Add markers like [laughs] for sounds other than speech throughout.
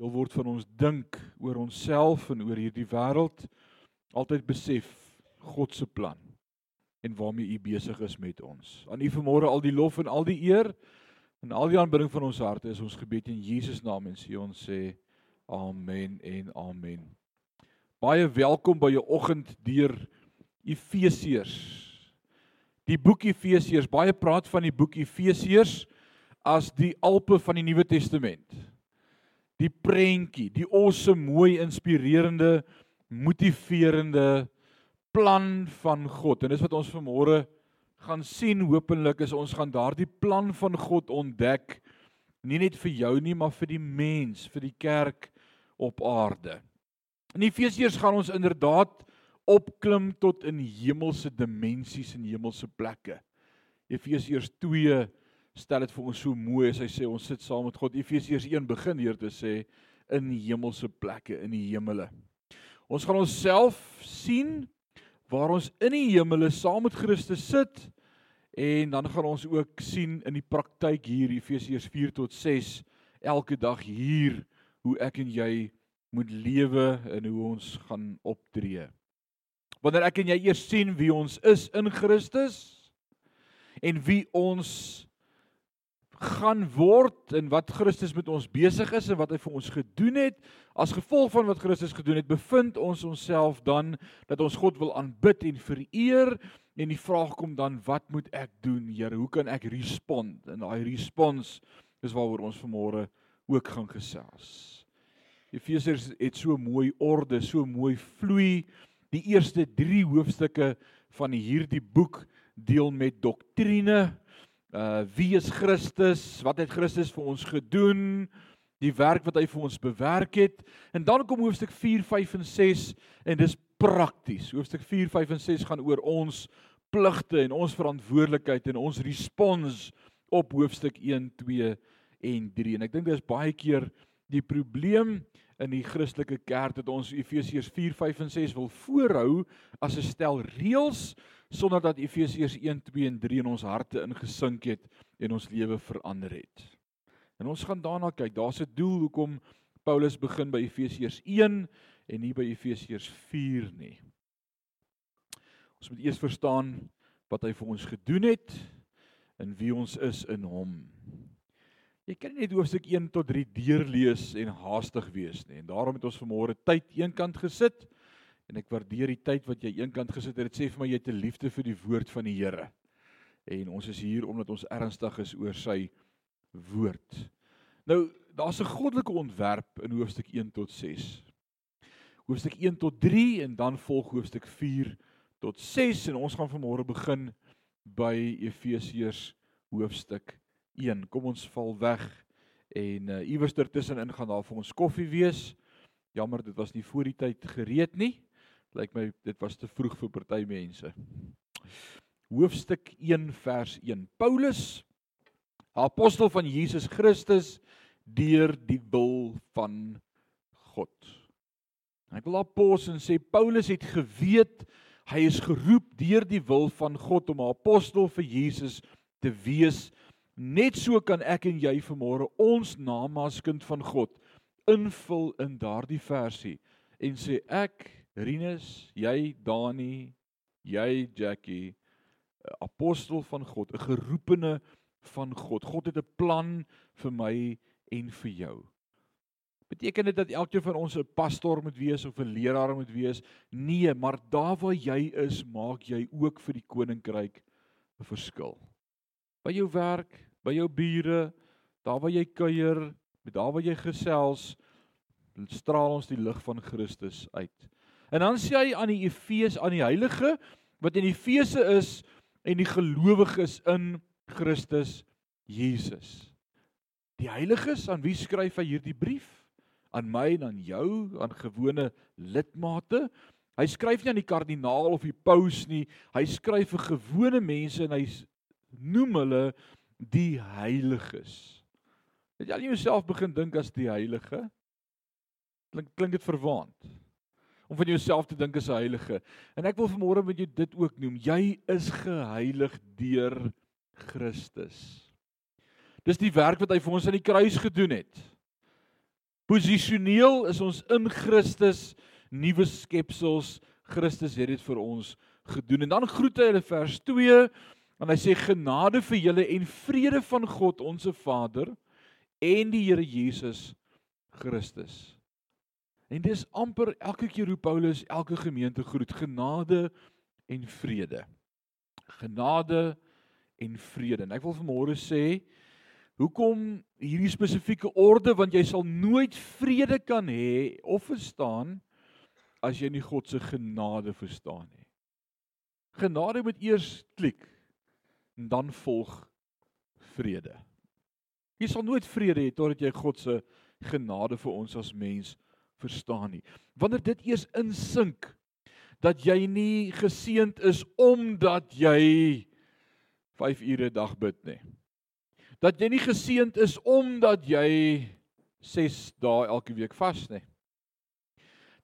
heel word van ons dink oor onsself en oor hierdie wêreld altyd besef God se plan en waarmee u besig is met ons. Aan u vanmôre al die lof en al die eer en al die aanbidding van ons harte is ons gebed in Jesus naam en sê ons sê amen en amen. Baie welkom by jou oggend deur Efesiërs. Die boek Efesiërs, baie praat van die boek Efesiërs as die Alpe van die Nuwe Testament die prentjie, die awesome, mooi, inspirerende, motiverende plan van God. En dis wat ons vanmôre gaan sien hopelik is ons gaan daardie plan van God ontdek nie net vir jou nie, maar vir die mens, vir die kerk op aarde. In Efesiërs gaan ons inderdaad opklim tot in hemelse dimensies en hemelse plekke. Efesiërs stel dit vir ons so mooi as hy sê ons sit saam met God. Efesiërs 1 begin hier te sê in hemelse plekke in die hemele. Ons gaan onsself sien waar ons in die hemele saam met Christus sit en dan gaan ons ook sien in die praktyk hier Efesiërs 4 tot 6 elke dag hier hoe ek en jy moet lewe en hoe ons gaan optree. Wanneer ek en jy eers sien wie ons is in Christus en wie ons gaan word en wat Christus met ons besig is en wat hy vir ons gedoen het as gevolg van wat Christus gedoen het bevind ons onsself dan dat ons God wil aanbid en vereer en die vraag kom dan wat moet ek doen Here? Hoe kan ek respond? En daai respons is waaroor ons vanmôre ook gaan gesels. Efesiërs het so mooi orde so mooi vloei. Die eerste 3 hoofstukke van hierdie boek deel met doktrine uh wie is Christus? Wat het Christus vir ons gedoen? Die werk wat hy vir ons bewerk het. En dan kom hoofstuk 4, 5 en 6 en dis prakties. Hoofstuk 4, 5 en 6 gaan oor ons pligte en ons verantwoordelikheid en ons respons op hoofstuk 1, 2 en 3. En ek dink dis baie keer die probleem in die Christelike kerk dat ons Efesiërs 4, 5 en 6 wil voorhou as 'n stel reëls sonder dat Efesiërs 1, 2 en 3 in ons harte ingesink het en ons lewe verander het. En ons gaan daarna kyk. Daar's 'n doel hoekom Paulus begin by Efesiërs 1 en nie by Efesiërs 4 nie. Ons moet eers verstaan wat hy vir ons gedoen het en wie ons is in hom. Jy kan net hoofstuk 1 tot 3 deurlees en haastig wees nie. En daarom het ons vanmôre tyd eenkant gesit en ek waardeer die tyd wat jy eenkant gesit het. Dit sê vir my jy het 'n liefde vir die woord van die Here. En ons is hier omdat ons ernstig is oor sy woord. Nou, daar's 'n goddelike ontwerp in hoofstuk 1 tot 6. Hoofstuk 1 tot 3 en dan volg hoofstuk 4 tot 6 en ons gaan vanmôre begin by Efesiërs hoofstuk 1. Kom ons val weg en uh, iewers tussenin gaan daar vir ons koffie wees. Jammer, dit was nie voor die tyd gereed nie. Lyk my dit was te vroeg vir party mense. Hoofstuk 1 vers 1. Paulus, apostel van Jesus Christus deur die wil van God. Ek wil apos en sê Paulus het geweet hy is geroep deur die wil van God om 'n apostel vir Jesus te wees. Net so kan ek en jy vanmôre ons naam as kind van God invul in daardie versie en sê ek Rinus, jy Dani, jy Jackie, apostel van God, 'n geroepene van God. God het 'n plan vir my en vir jou. Beteken dit dat elkeen van ons 'n pastoor moet wees of 'n leraar moet wees? Nee, maar daar waar jy is, maak jy ook vir die koninkryk 'n verskil. By jou werk, by jou bure, daar waar jy kuier, met daar waar jy gesels, straal ons die lig van Christus uit. En dan sê hy aan die Efes aan die heilige wat in Efese is en die gelowiges in Christus Jesus. Die heiliges aan wie skryf hy hierdie brief? Aan my en aan jou, aan gewone lidmate. Hy skryf nie aan die kardinaal of die paus nie. Hy skryf vir gewone mense en hy noem hulle die heiliges. Het jy al jouself begin dink as die heilige? Klink klink dit verwaand? Om van jouself te dink as 'n heilige. En ek wil vanmôre met jou dit ook noem. Jy is geheilig deur Christus. Dis die werk wat hy vir ons aan die kruis gedoen het. Posisioneel is ons in Christus nuwe skepsels. Christus het dit vir ons gedoen. En dan groet hy hulle vers 2 en hy sê genade vir julle en vrede van God ons Vader en die Here Jesus Christus. En dis amper elke keer hoe Paulus elke gemeente groet genade en vrede. Genade en vrede. En ek wil vanmôre sê hoekom hierdie spesifieke orde want jy sal nooit vrede kan hê of verstaan as jy nie God se genade verstaan nie. Genade moet eers klik en dan volg vrede. Jy sal nooit vrede hê totdat jy God se genade vir ons as mens verstaan nie. Wanneer dit eers insink dat jy nie geseënd is omdat jy 5 ure 'n dag bid nie. Dat jy nie geseënd is omdat jy 6 dae elke week vas nie.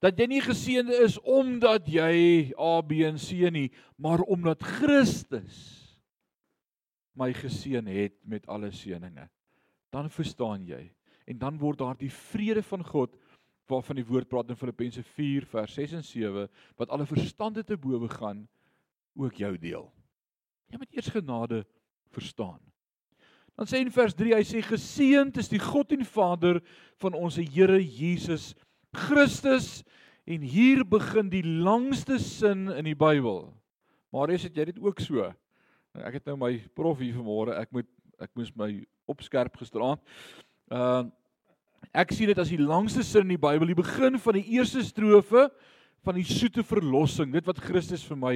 Dat jy nie geseënd is omdat jy A B en C nie, maar omdat Christus my geseën het met alle seëninge. Dan verstaan jy en dan word daar die vrede van God waarvan die woord praat in Filippense 4 vers 6 en 7 wat alle verstande te bowe gaan ook jou deel. Jy moet eers genade verstaan. Dan sê in vers 3 hy sê geseënd is die God en Vader van ons Here Jesus Christus en hier begin die langste sin in die Bybel. Marius het jy dit ook so? Ek het nou my prof hier vanmôre, ek moet ek moes my opskerp gisteraand. Uh ek sien dit as die langste sin in die Bybel, die begin van die eerste strofe van die soete verlossing, dit wat Christus vir my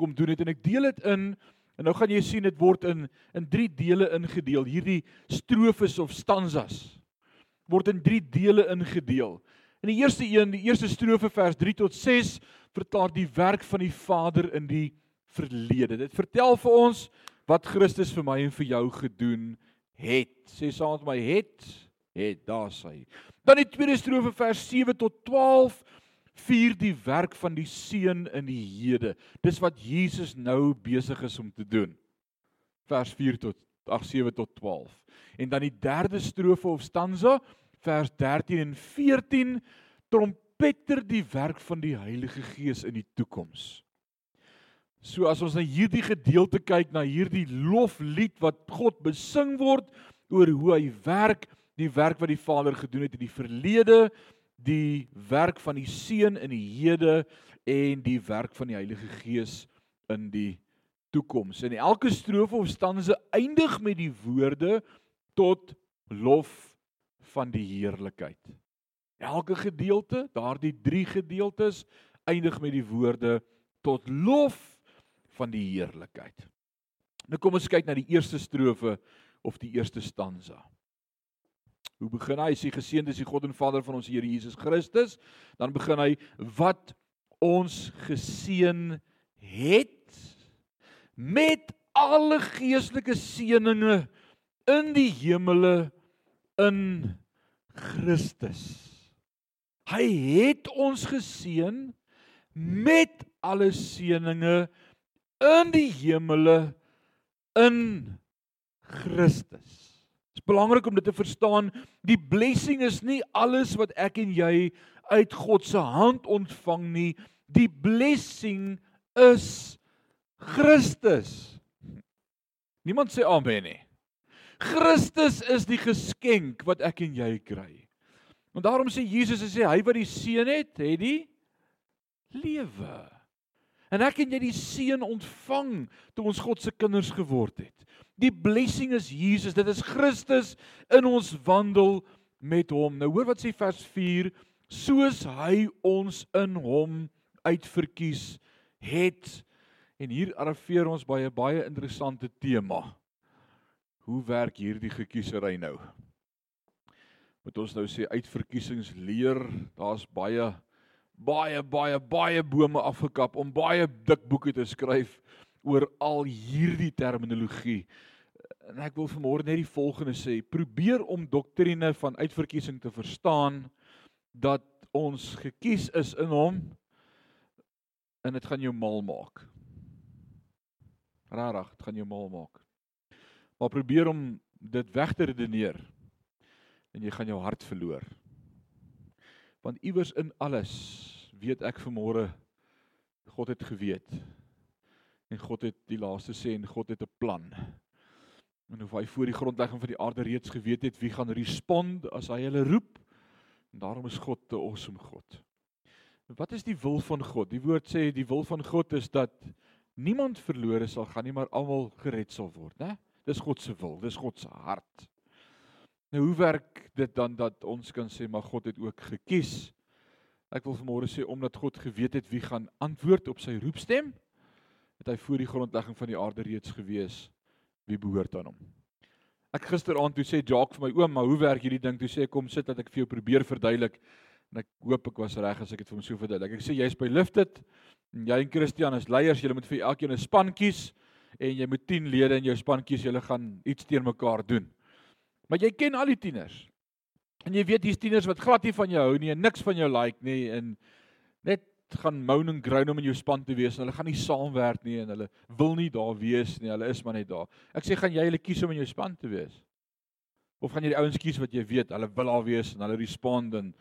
kom doen het en ek deel dit in En nou gaan jy sien dit word in in 3 dele ingedeel. Hierdie strofes of stanzas word in 3 dele ingedeel. In die eerste een, die eerste strofe vers 3 tot 6 vertaal die werk van die Vader in die verlede. Dit vertel vir ons wat Christus vir my en vir jou gedoen het. Sê saam met my het het daar sy. Dan die tweede strofe vers 7 tot 12 vier die werk van die seun in die hede. Dis wat Jesus nou besig is om te doen. Vers 4 tot ag 7 tot 12. En dan die derde strofe of stanza vers 13 en 14 trompeter die werk van die Heilige Gees in die toekoms. So as ons na hierdie gedeelte kyk na hierdie loflied wat God besing word oor hoe hy werk, die werk wat die Vader gedoen het in die verlede, die werk van die Seun in die hede en die werk van die Heilige Gees in die toekoms. En elke strofe of stanse eindig met die woorde tot lof van die heerlikheid. Elke gedeelte, daardie 3 gedeeltes eindig met die woorde tot lof van die heerlikheid. Nou kom ons kyk na die eerste strofe of die eerste stanza. Hoe begin hy? Hy sê geseënd is die God en Vader van ons Here Jesus Christus. Dan begin hy wat ons geseën het met alle geestelike seëninge in die hemele in Christus. Hy het ons geseën met alle seëninge in die hemele in Christus. Dit is belangrik om dit te verstaan. Die blessing is nie alles wat ek en jy uit God se hand ontvang nie. Die blessing is Christus. Niemand sê amen nie. Christus is die geskenk wat ek en jy kry. Want daarom sê Jesus sê hy wat die seën het, het die lewe. En ek en jy die seën ontvang toe ons God se kinders geword het. Die blessing is Jesus. Dit is Christus in ons wandel met hom. Nou hoor wat sê vers 4, soos hy ons in hom uitverkies het. En hier arriveer ons by 'n baie interessante tema. Hoe werk hierdie gekiesery nou? Moet ons nou sê uitverkiesingsleer, daar's baie baie baie baie bome afgekap om baie dik boeke te skryf oor al hierdie terminologie en ek wil vanmôre net die volgende sê: probeer om doktrine van uitverkiesing te verstaan dat ons gekies is in hom en dit gaan jou mal maak. Rarig, dit gaan jou mal maak. Maar probeer om dit weg te redeneer en jy gaan jou hart verloor. Want iewers in alles weet ek vanmôre God het geweet. En God het die laaste sê en God het 'n plan. En of hy voor die grondlegging van die aarde reeds geweet het wie gaan respond as hy hulle roep. En daarom is God 'n awesome God. Wat is die wil van God? Die woord sê die wil van God is dat niemand verlore sal gaan nie, maar almal gered sal word, né? Dis God se wil, dis God se hart. Nou hoe werk dit dan dat ons kan sê maar God het ook gekies? Ek wil vanmôre sê omdat God geweet het wie gaan antwoord op sy roepstem, het hy voor die grondlegging van die aarde reeds gewees wie behoort aan hom. Ek gisteraand toe sê Jacques vir my oom, maar hoe werk hierdie ding? Toe sê ek kom sit dat ek vir jou probeer verduidelik en ek hoop ek was reg as ek dit vir hom so verduidelik. Ek sê jy's by Lifted en jy en Christian is leiers, julle moet vir elkeen 'n span kies en jy moet 10 lede in jou span kies, julle gaan iets teen mekaar doen. Maar jy ken al die tieners. En jy weet hier's tieners wat glad nie van jou hou nie en niks van jou like nie en net gaan moan en groan om in jou span te wees en hulle gaan nie saamwerk nie en hulle wil nie daar wees nie, hulle is maar net daar. Ek sê gaan jy hulle kies om in jou span te wees? Of gaan jy die ouens kies wat jy weet hulle wil daar wees en hulle respond en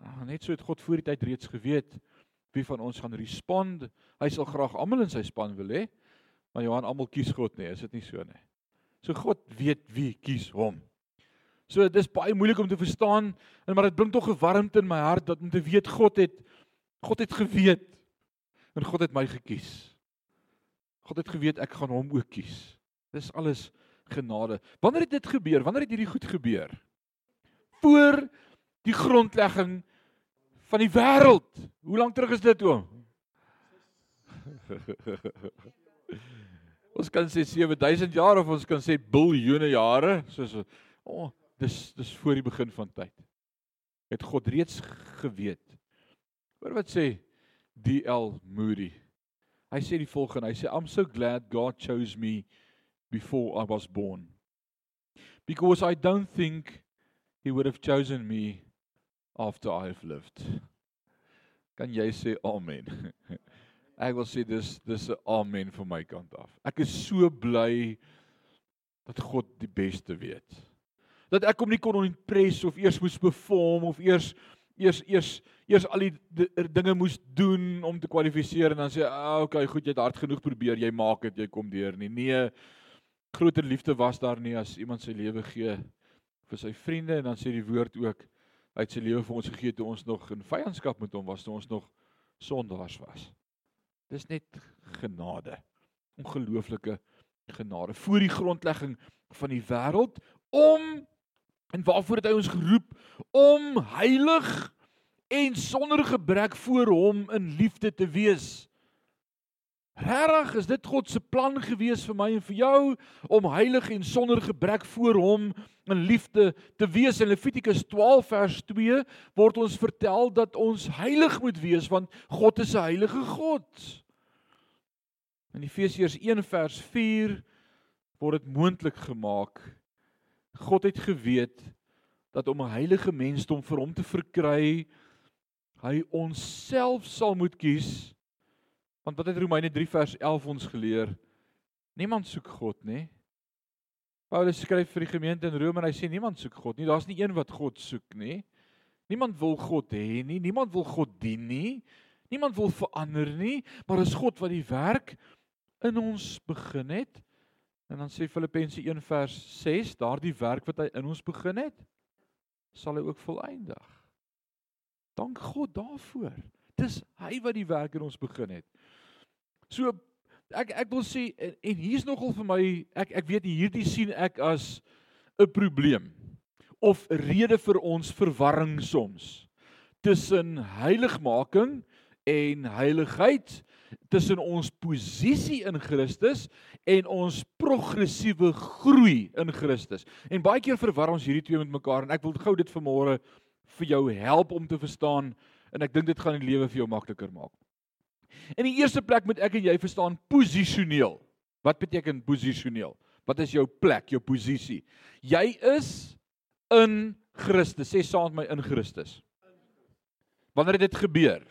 Ah, net so het God voor die tyd reeds geweet wie van ons gaan respond. Hy sal graag almal in sy span wil hê. Maar Johan almal kies God nie, is dit nie so nie? So God weet wie kies hom. So dis baie moeilik om te verstaan, maar dit bring tog 'n warmte in my hart dat om te weet God het God het geweet en God het my gekies. God het geweet ek gaan hom ook kies. Dis alles genade. Wanneer het dit gebeur? Wanneer het hierdie goed gebeur? Voor die grondlegging van die wêreld. Hoe lank terug is dit oom? [laughs] ons kan sê 7000 jaar of ons kan sê biljoene jare, soos o, oh, dis dis voor die begin van tyd. Het God reeds geweet. Hoor wat sê DL Moody. Hy sê die volgende, hy sê I'm so glad God chose me before I was born. Because I don't think he would have chosen me after I have lived. Kan jy sê amen? [laughs] Ek wil sê dis dis 'n amen van my kant af. Ek is so bly dat God die beste weet. Dat ek hom nie kon impress of eers moes perform of eers eers eers eers al die dinge moes doen om te kwalifiseer en dan sê, "Ag, okay, goed, jy het hard genoeg probeer, jy maak dit, jy kom deur nie." Nee, groter liefde was daar nie as iemand sy lewe gee vir sy vriende en dan sê die woord ook het sy lewe vir ons gegee toe ons nog in vyandskap met hom was, toe ons nog sondaars was. Dis net genade. Ongelooflike genade. Voor die grondlegging van die wêreld om en waarvoor het hy ons geroep om heilig en sonder gebrek voor hom in liefde te wees. Regtig, is dit God se plan gewees vir my en vir jou om heilig en sonder gebrek voor hom in liefde te wees. In Levitikus 12 vers 2 word ons vertel dat ons heilig moet wees want God is 'n heilige God. In Efesiërs 1 vers 4 word dit moontlik gemaak. God het geweet dat om 'n heilige mensdom vir hom te verkry, hy onsself sal moet kies Want wat het Romeine 3 vers 11 ons geleer? Niemand soek God, nê? Paulus skryf vir die gemeente in Rome en hy sê niemand soek God nie. Daar's nie een wat God soek nie. Niemand wil God hê nie. Niemand wil God dien nie. Niemand wil verander nie, maar is God wat die werk in ons begin het. En dan sê Filippense 1 vers 6, daardie werk wat hy in ons begin het, sal hy ook volëindig. Dank God daarvoor. Dis hy wat die werk in ons begin het. So ek ek wil sê en, en hier's nogal vir my ek ek weet hierdie sien ek as 'n probleem of rede vir ons verwarring soms tussen heiligmaking en heiligheid tussen ons posisie in Christus en ons progressiewe groei in Christus. En baie keer verwar ons hierdie twee met mekaar en ek wil gou dit vanmôre vir jou help om te verstaan en ek dink dit gaan die lewe vir jou makliker maak. In die eerste plek moet ek en jy verstaan posisioneel. Wat beteken posisioneel? Wat is jou plek, jou posisie? Jy is in Christus. Sê saam met my in Christus. Wanneer het dit gebeur?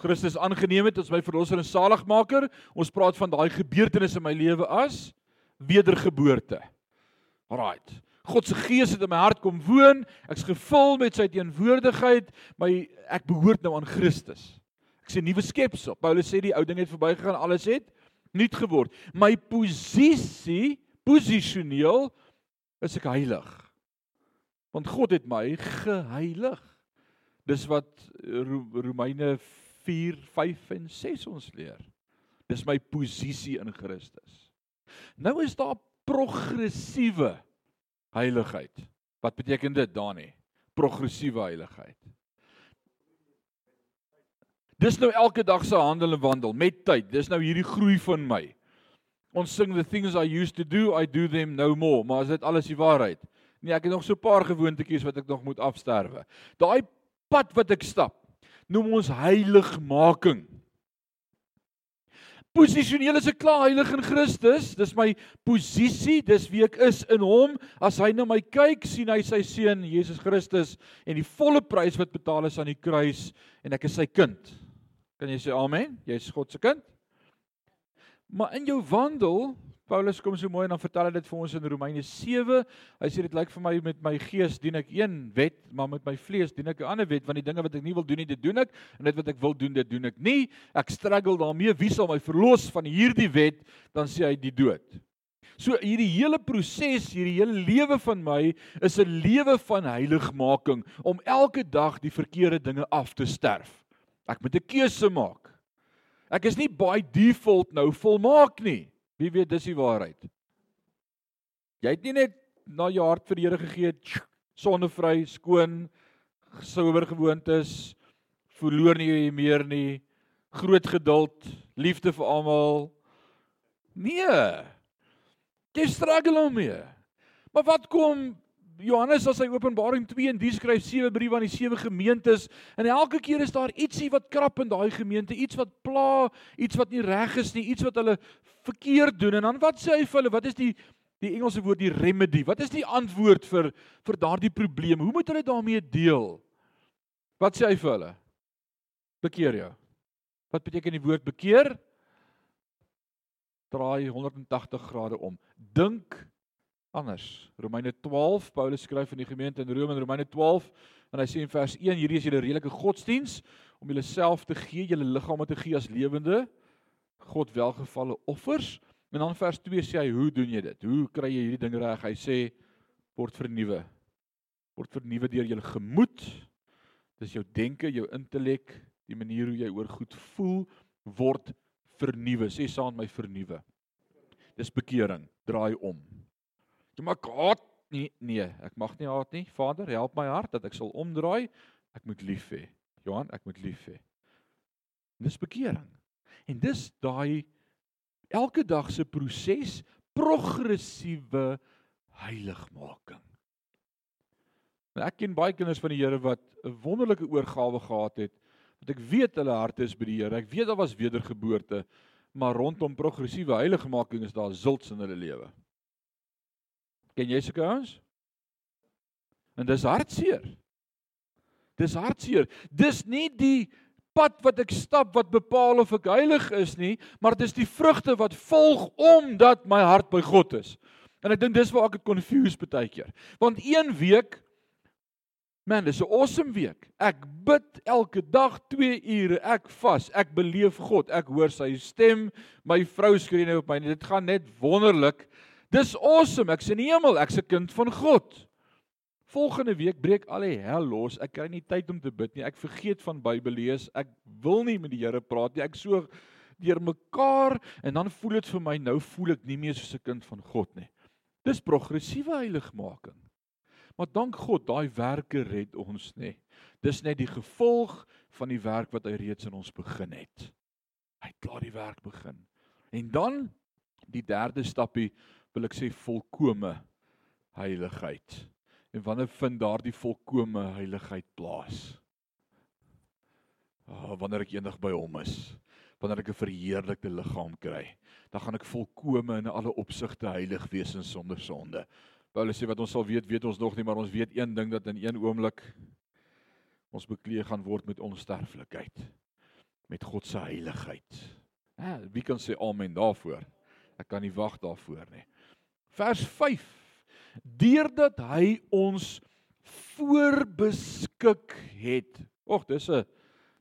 Christus aangeneem het as my verlosser en saligmaker. Ons praat van daai gebeurtenis in my lewe as wedergeboorte. Alraight. God se gees het in my hart kom woon. Ek's gevul met sy teenwoordigheid, my ek behoort nou aan Christus. Ek sê nuwe skepsel. Paulus sê die ou ding het verbygegaan, alles het nuut geword. My posisie, posisioneel is ek heilig. Want God het my geheilig. Dis wat Romeine 4, 5 en 6 ons leer. Dis my posisie in Christus. Nou is daar progressiewe heiligheid. Wat beteken dit, Dani? Progressiewe heiligheid. Dis nou elke dag se handel en wandel met tyd. Dis nou hierdie groei van my. Ons sing the things I used to do, I do them no more, maar is dit alles die waarheid? Nee, ek het nog so 'n paar gewoontetjies wat ek nog moet afsterwe. Daai pad wat ek stap, noem ons heiligmaking. Posisioneel is ek klaar heilig in Christus. Dis my posisie, dis wie ek is in hom. As hy na my kyk, sien hy sy seun Jesus Christus en die volle prys wat betaal is aan die kruis en ek is sy kind. Kan jy sê amen? Jy's God se kind. Maar in jou wandel Paulus kom so mooi en dan vertel hy dit vir ons in Romeine 7. Hy sê dit lyk vir my met my gees dien ek een wet, maar met my vlees dien ek 'n ander wet, want die dinge wat ek nie wil doen nie, dit doen ek en dit wat ek wil doen, dit doen ek nie. Ek struggle daarmee. Wie sal my verlos van hierdie wet? Dan sê hy die dood. So hierdie hele proses, hierdie hele lewe van my is 'n lewe van heiligmaking om elke dag die verkeerde dinge af te sterf. Ek moet 'n keuse maak. Ek is nie by default nou volmaak nie. Wie weet dis die waarheid. Jy het nie net na jou hart vir die Here gegee, sonnevry, skoon, souber gewoontes, verloor nie jy meer nie, groot geduld, liefde vir almal. Nee. Jy struggle daarmee. Maar wat kom Johannes as hy Openbaring 2 en die skryf sewe briewe aan die sewe gemeentes en elke keer is daar ietsie wat krap in daai gemeente, iets wat pla, iets wat nie reg is nie, iets wat hulle verkeerd doen en dan wat sê hy vir hulle? Wat is die die Engelse woord die remedy? Wat is die antwoord vir vir daardie probleem? Hoe moet hulle daarmee deel? Wat sê hy vir hulle? Bekeer jou. Wat beteken die woord bekeer? Draai 180 grade om. Dink anders. Romeine 12, Paulus skryf aan die gemeente in Rome in Romeine 12 en hy sê in vers 1 hierdie is julle redelike godsdiens om julleself te gee, julle liggame te gee as lewende God welgevalle offers. En dan vers 2 sê hy, hoe doen jy dit? Hoe kry jy hierdie ding reg? Hy sê word vernuwe. Word vernuwe deur jou gemoed. Dis jou denke, jou intellek, die manier hoe jy oor goed voel word vernuwe. Sê saam met my vernuwe. Dis bekering. Draai om. Jy mag haat nie nee, ek mag nie haat nie. Vader, help my hart dat ek sal omdraai. Ek moet lief hê. Johan, ek moet lief hê. Dis bekering. En dis daai elke dag se proses progressiewe heiligmaking. Nou ek ken baie kinders van die Here wat 'n wonderlike oorgawe gehad het. Want ek weet hulle harte is by die Here. Ek weet daar was wedergeboorte, maar rondom progressiewe heiligmaking is daar zults in hulle lewe. Ken jy sulke ouens? En dis hartseer. Dis hartseer. Dis nie die pad wat ek stap wat bepaal of ek heilig is nie, maar dis die vrugte wat volg omdat my hart by God is. En ek dink dis waar ek dit confused baie keer. Want een week Man, dis 'n awesome week. Ek bid elke dag 2 ure. Ek vas. Ek beleef God. Ek hoor sy stem. My vrou skree net op my. Dit gaan net wonderlik. Dis awesome. Ek's in die hemel. Ek's 'n kind van God. Volgende week breek al die hel los. Ek kry nie tyd om te bid nie. Ek vergeet van Bybel lees. Ek wil nie met die Here praat nie. Ek so deur mekaar en dan voel dit vir my nou voel ek nie meer soos 'n kind van God nie. Dis progressiewe heiligmaking. Maar dank God, daai werke red ons nê. Dis net die gevolg van die werk wat hy reeds in ons begin het. Hy het klaar die werk begin. En dan die derde stappie wil ek sê volkome heiligheid. En wanneer vind daardie volkome heiligheid plaas? Oh, wanneer ek eendag by hom is, wanneer ek 'n verheerlikte liggaam kry, dan gaan ek volkome in alle opsigte heilig wees en sonder sonde. Paulus sê wat ons sal weet, weet ons nog nie, maar ons weet een ding dat in een oomblik ons bekleed gaan word met onsterflikheid, met God se heiligheid. Ja, wie kan sê amen daarvoor? Ek kan nie wag daarvoor nie. Vers 5 deurdat hy ons voorbeskik het. Och, dis 'n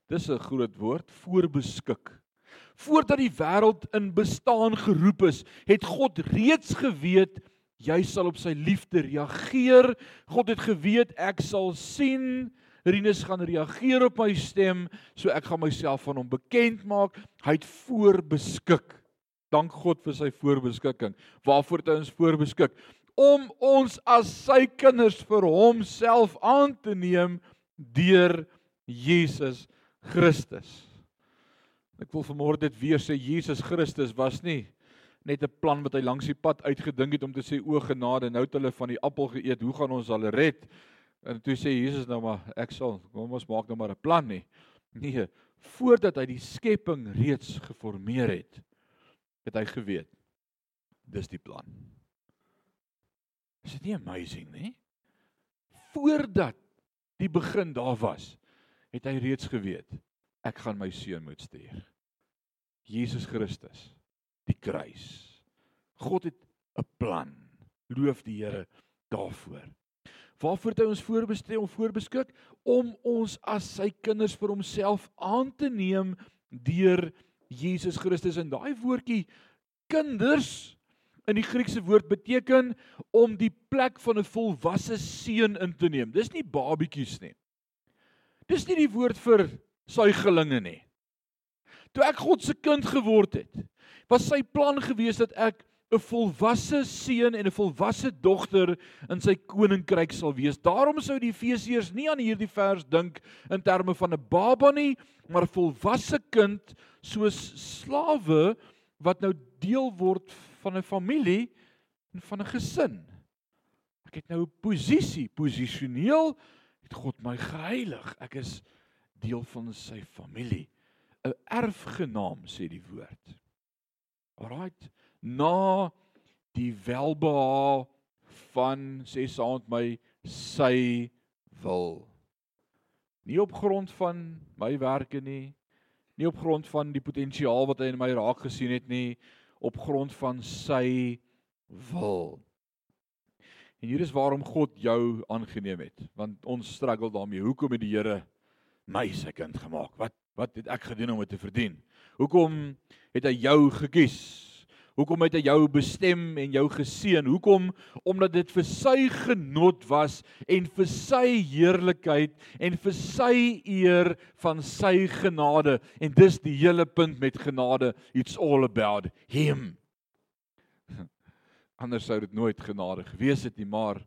dis 'n groot woord, voorbeskik. Voordat die wêreld in bestaan geroep is, het God reeds geweet jy sal op sy liefde reageer. God het geweet ek sal sien Rinus gaan reageer op my stem, so ek gaan myself van hom bekend maak. Hy het voorbeskik. Dank God vir sy voorbeskikking. Waarvoor hy ons voorbeskik? Om ons as sy kinders vir homself aan te neem deur Jesus Christus. Ek wil vanmôre dit weer sê Jesus Christus was nie net 'n plan wat hy langs die pad uitgedink het om te sê o genade nou het hulle van die appel geëet hoe gaan ons hulle red En toe sê Jesus nou maar ek sal kom ons maak nou maar 'n plan nie. Nee, voordat hy die skepping reeds geformeer het, het hy geweet dis die plan. Is dit nie amazing nie? Voordat die begin daar was, het hy reeds geweet ek gaan my seun moet stuur. Jesus Christus, die kruis. God het 'n plan. Loof die Here daarvoor. Waarvoor het hy ons voorbestel om voorbeskik om ons as sy kinders vir homself aan te neem deur Jesus Christus en daai woordjie kinders in die Griekse woord beteken om die plek van 'n volwasse seun in te neem. Dis nie babietjies nie. Dis nie die woord vir suigelinge nie. Toe ek God se kind geword het, was sy plan gewees dat ek 'n volwasse seun en 'n volwasse dogter in sy koninkryk sal wees. Daarom sou die Efesiërs nie aan hierdie vers dink in terme van 'n baba nie, maar 'n volwasse kind soos slawe wat nou deel word van 'n familie en van 'n gesin. Ek het nou 'n posisie, posisioneel het God my geheilig. Ek is deel van sy familie. 'n Erfgenaam sê die woord. Alraight na die welbehae van sê met my sy wil. Nie op grond van my werke nie, nie op grond van die potensiaal wat hy in my raak gesien het nie, op grond van sy wil. En hier is waarom God jou aangeneem het, want ons struggle daarmee. Hoekom het die Here my sy kind gemaak? Wat wat het ek gedoen om dit te verdien? Hoekom het hy jou gekies? Hoekom het hy jou bestem en jou geseën? Hoekom? Omdat dit vir sy genot was en vir sy heerlikheid en vir sy eer van sy genade. En dis die hele punt met genade. It's all about him. [laughs] Anders sou dit nooit genade gewees het nie, maar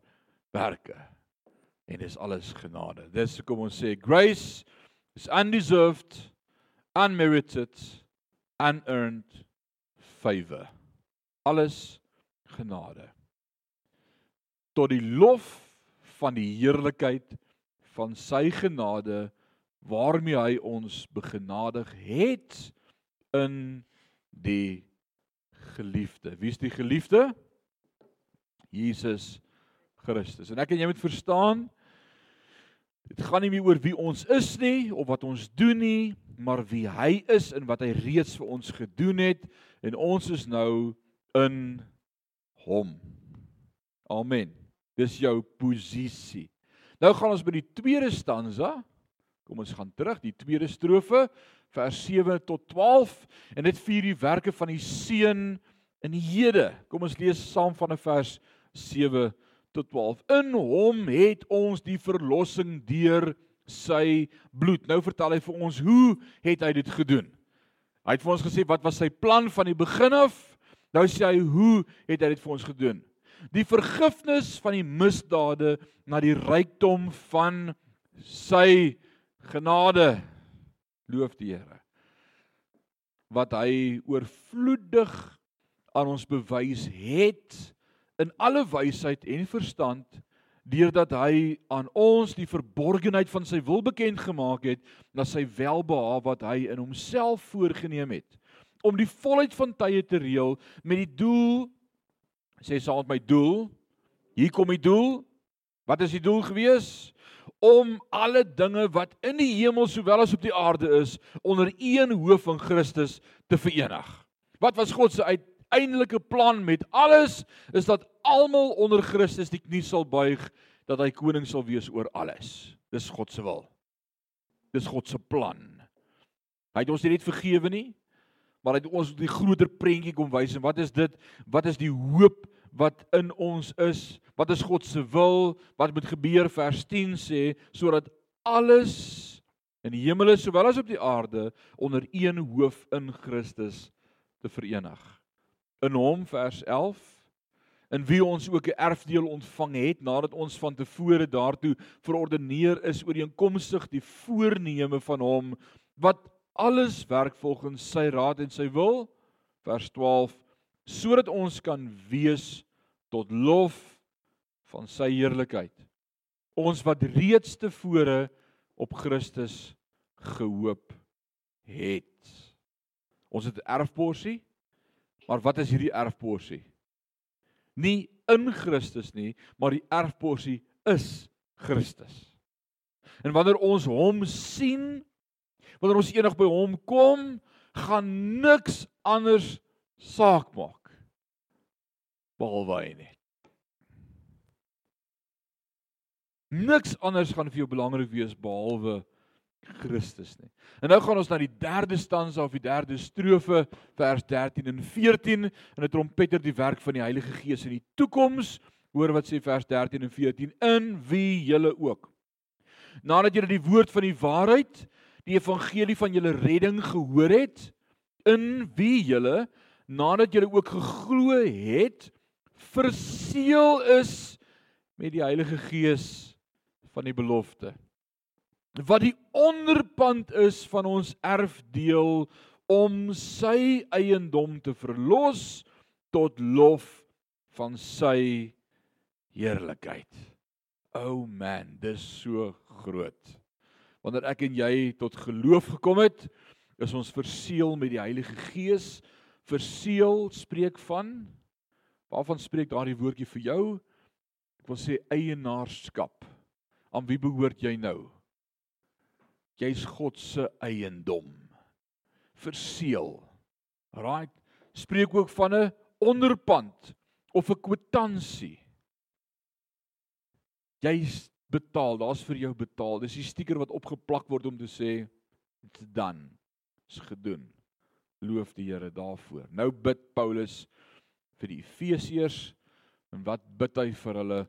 werke. En dis alles genade. Dis hoekom ons sê grace is undeserved, unmerited, unearned favor alles genade tot die lof van die heerlikheid van sy genade waarmee hy ons begenadig het in die geliefde. Wie is die geliefde? Jesus Christus. En ek en jy moet verstaan dit gaan nie meer oor wie ons is nie of wat ons doen nie, maar wie hy is en wat hy reeds vir ons gedoen het en ons is nou in hom. Amen. Dis jou posisie. Nou gaan ons by die tweede stanza. Kom ons gaan terug, die tweede strofe, vers 7 tot 12 en dit vier die werke van die seun in die hede. Kom ons lees saam van vers 7 tot 12. In hom het ons die verlossing deur sy bloed. Nou vertel hy vir ons hoe het hy dit gedoen? Hy het vir ons gesê wat was sy plan van die begin af? Nou sê hy, hoe het hy dit vir ons gedoen? Die vergifnis van die misdade na die rykdom van sy genade. Loof die Here. Wat hy oorvloedig aan ons bewys het in alle wysheid en verstand deurdat hy aan ons die verborgenheid van sy wil bekend gemaak het na sy welbehae wat hy in homself voorgenem het om die volheid van tye te reël met die doel sê saam met my doel hier kom die doel wat is die doel gewees om alle dinge wat in die hemel sowel as op die aarde is onder een hoof van Christus te verenig wat was God se uit uiteindelike plan met alles is dat almal onder Christus die knie sal buig dat hy koning sal wees oor alles. Dis God se wil. Dis God se plan. Hy het ons nie net vergewe nie, maar hy het ons die groter prentjie kom wys en wat is dit? Wat is die hoop wat in ons is? Wat is God se wil? Wat moet gebeur vers 10 sê sodat alles in die hemele sowel as op die aarde onder een hoof in Christus te verenig. In hom vers 11 in wie ons ook 'n erfdeel ontvang het nadat ons van tevore daartoe verordeneer is ooreenkomstig die voorneme van hom wat alles werk volgens sy raad en sy wil vers 12 sodat ons kan wees tot lof van sy heerlikheid ons wat reeds tevore op Christus gehoop het. Ons het 'n erfporsie. Maar wat is hierdie erfporsie? Nie in Christus nie, maar die erfporsie is Christus. En wanneer ons hom sien, wanneer ons eendag by hom kom, gaan niks anders saak maak behalwe hy net. Niks anders gaan vir jou belangrik wees behalwe Christus nie. En nou gaan ons na die derde stanza of die derde strofe vers 13 en 14 en dit trompeter die werk van die Heilige Gees in die toekoms. Hoor wat sê vers 13 en 14 in wie julle ook. Nadat julle die woord van die waarheid, die evangelie van julle redding gehoor het, in wie julle nadat julle ook geglo het, verseël is met die Heilige Gees van die belofte wat die onderpand is van ons erfdeel om sy eiendom te verlos tot lof van sy heerlikheid. O oh man, dis so groot. Wanneer ek en jy tot geloof gekom het, is ons verseël met die Heilige Gees. Verseël spreek van waarvan spreek daardie woordjie vir jou? Ek wil sê eienaarskap. Aan wie behoort jy nou? Jy's God se eiendom. Verseël. Right? Spreek ook van 'n onderpand of 'n kwitansie. Jy's betaal, daar's vir jou betaal. Dis die stiker wat opgeplak word om te sê it's done. Is gedoen. Loof die Here daarvoor. Nou bid Paulus vir die Efesiërs en wat bid hy vir hulle?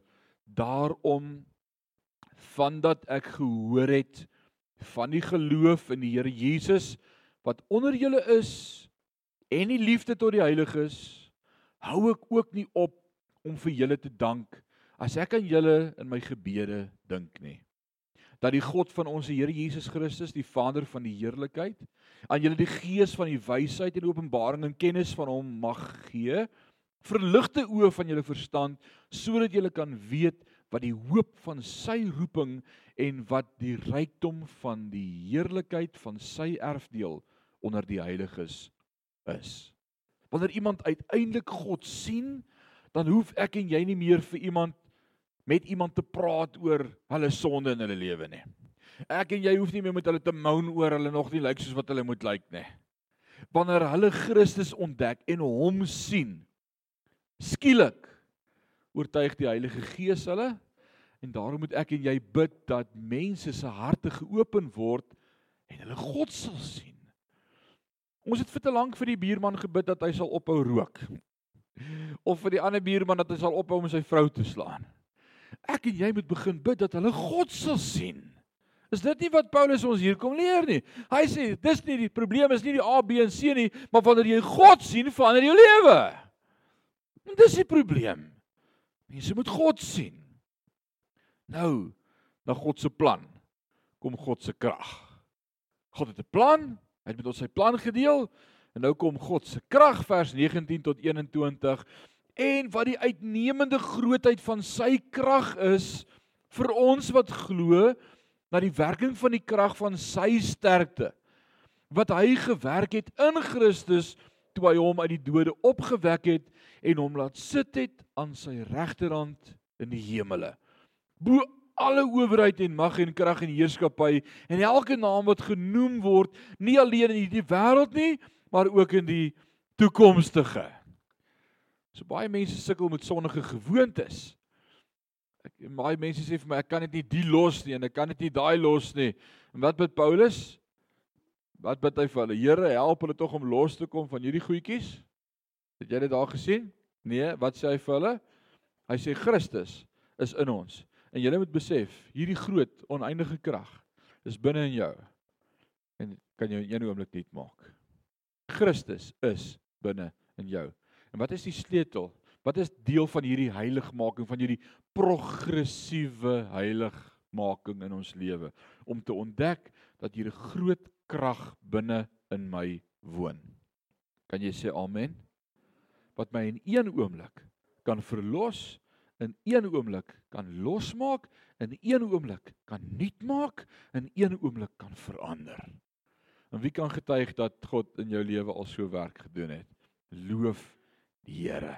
Daarom vandat ek gehoor het van die geloof in die Here Jesus wat onder julle is en die liefde tot die heiliges hou ek ook nie op om vir julle te dank as ek aan julle in my gebede dink nie dat die God van ons Here Jesus Christus die Vader van die heerlikheid aan julle die gees van die wysheid en openbaring en kennis van hom mag gee verligte oë van julle verstand sodat julle kan weet wat die hoop van sy roeping en wat die rykdom van die heerlikheid van sy erfdeel onder die heiliges is. Wanneer iemand uiteindelik God sien, dan hoef ek en jy nie meer vir iemand met iemand te praat oor hulle sonde in hulle lewe nie. Ek en jy hoef nie meer met hulle te moan oor hulle nog nie lyk soos wat hulle moet lyk nie. Wanneer hulle Christus ontdek en hom sien, skielik oortuig die Heilige Gees hulle En daarom moet ek en jy bid dat mense se harte geopen word en hulle God sal sien. Ons het vir te lank vir die buurman gebid dat hy sal ophou rook. Of vir die ander buurman dat hy sal ophou om sy vrou te slaan. Ek en jy moet begin bid dat hulle God sal sien. Is dit nie wat Paulus ons hier kom leer nie? Hy sê dis nie die probleem is nie die A B en C nie, maar wanneer jy God sien, verander jou lewe. En dis die probleem. Mense moet God sien. Nou, na God se plan kom God se krag. God het 'n plan, hy het met ons sy plan gedeel en nou kom God se krag vers 19 tot 21 en wat die uitnemende grootheid van sy krag is vir ons wat glo na die werking van die krag van sy sterkte wat hy gewerk het in Christus toe hy hom uit die dode opgewek het en hom laat sit het aan sy regterhand in die hemele. Bo alle owerheid en mag en krag en heerskappy en elke naam wat genoem word nie alleen in hierdie wêreld nie maar ook in die toekomstige So baie mense sukkel met sonnige gewoontes. Ek baie mense sê vir my ek kan dit nie die los nie en ek kan dit nie daai los nie. En wat bid Paulus? Wat bid hy vir hulle? Here, help hulle tog om los te kom van hierdie goedjies. Het jy dit daar gesien? Nee, wat sê hy vir hulle? Hy sê Christus is in ons. En jy moet besef, hierdie groot oneindige krag is binne in jou. En kan jy in een oomblik net maak. Christus is binne in jou. En wat is die sleutel? Wat is deel van hierdie heiligmaking van hierdie progressiewe heiligmaking in ons lewe om te ontdek dat hier 'n groot krag binne in my woon. Kan jy sê amen? Wat my in een oomblik kan verlos, in een oomblik kan losmaak, in een oomblik kan nuut maak, in een oomblik kan verander. En wie kan getuig dat God in jou lewe al so werk gedoen het? Loof die Here.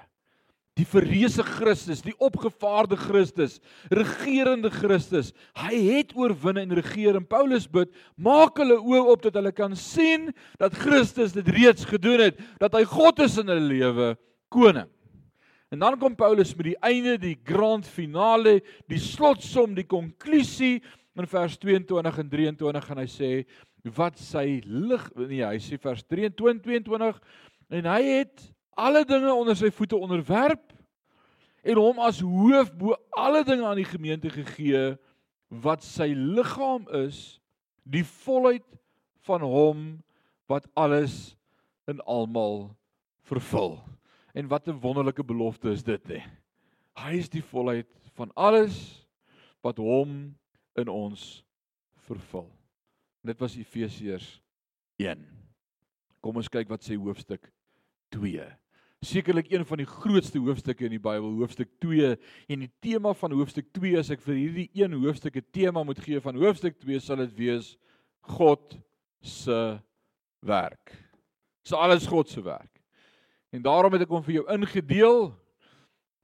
Die verreëse Christus, die opgevaarde Christus, regerende Christus. Hy het oorwin en regeer en Paulus bid, maak hulle oë op dat hulle kan sien dat Christus dit reeds gedoen het, dat hy God is in hulle lewe, koning. En dan kom Paulus met die einde, die grand finale, die slotsom, die konklusie in vers 22 en 23 en hy sê wat sy lig nee, hy sê vers 23 22 en hy het alle dinge onder sy voete onderwerp en hom as hoof bo alle dinge aan die gemeente gegee wat sy liggaam is die volheid van hom wat alles in almal vervul. En wat 'n wonderlike belofte is dit hè. Hy is die volheid van alles wat hom in ons vervul. Dit was Efesiërs 1 kom ons kyk wat sê hoofstuk 2 sekerlik een van die grootste hoofstukke in die Bybel, hoofstuk 2. En die tema van hoofstuk 2 as ek vir hierdie een hoofstuk 'n tema moet gee van hoofstuk 2 sal dit wees God se werk. Dis alles God se werk. En daarom het ek hom vir jou ingedeel.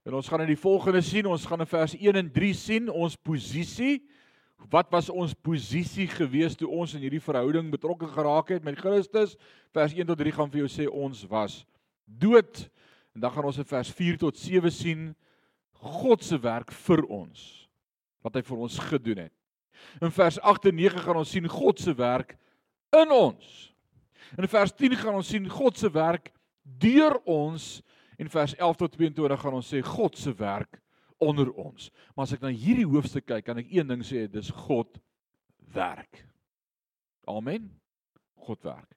En ons gaan in die volgende sien, ons gaan in vers 1 en 3 sien ons posisie. Wat was ons posisie gewees toe ons in hierdie verhouding betrokke geraak het met Christus? Vers 1 tot 3 gaan vir jou sê ons was dood. En dan gaan ons in vers 4 tot 7 sien God se werk vir ons wat hy vir ons gedoen het. In vers 8 en 9 gaan ons sien God se werk in ons. In vers 10 gaan ons sien God se werk deur ons en vers 11 tot 22 gaan ons sê God se werk onder ons. Maar as ek na hierdie hoofstuk kyk, kan ek een ding sê, dis God werk. Amen. God werk.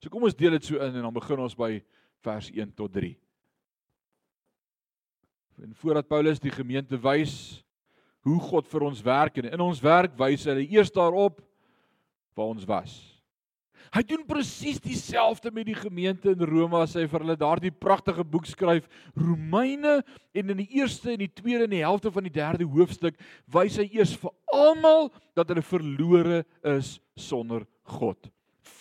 So kom ons deel dit so in en dan begin ons by vers 1 tot 3. En voordat Paulus die gemeente wys hoe God vir ons werk en in ons werk wys hy eers daarop waar ons was. Hy doen presies dieselfde met die gemeente in Rome as hy vir hulle daardie pragtige boek skryf Romeine en in die eerste en die tweede en die helfte van die derde hoofstuk wys hy eers vir almal dat hulle verlore is sonder God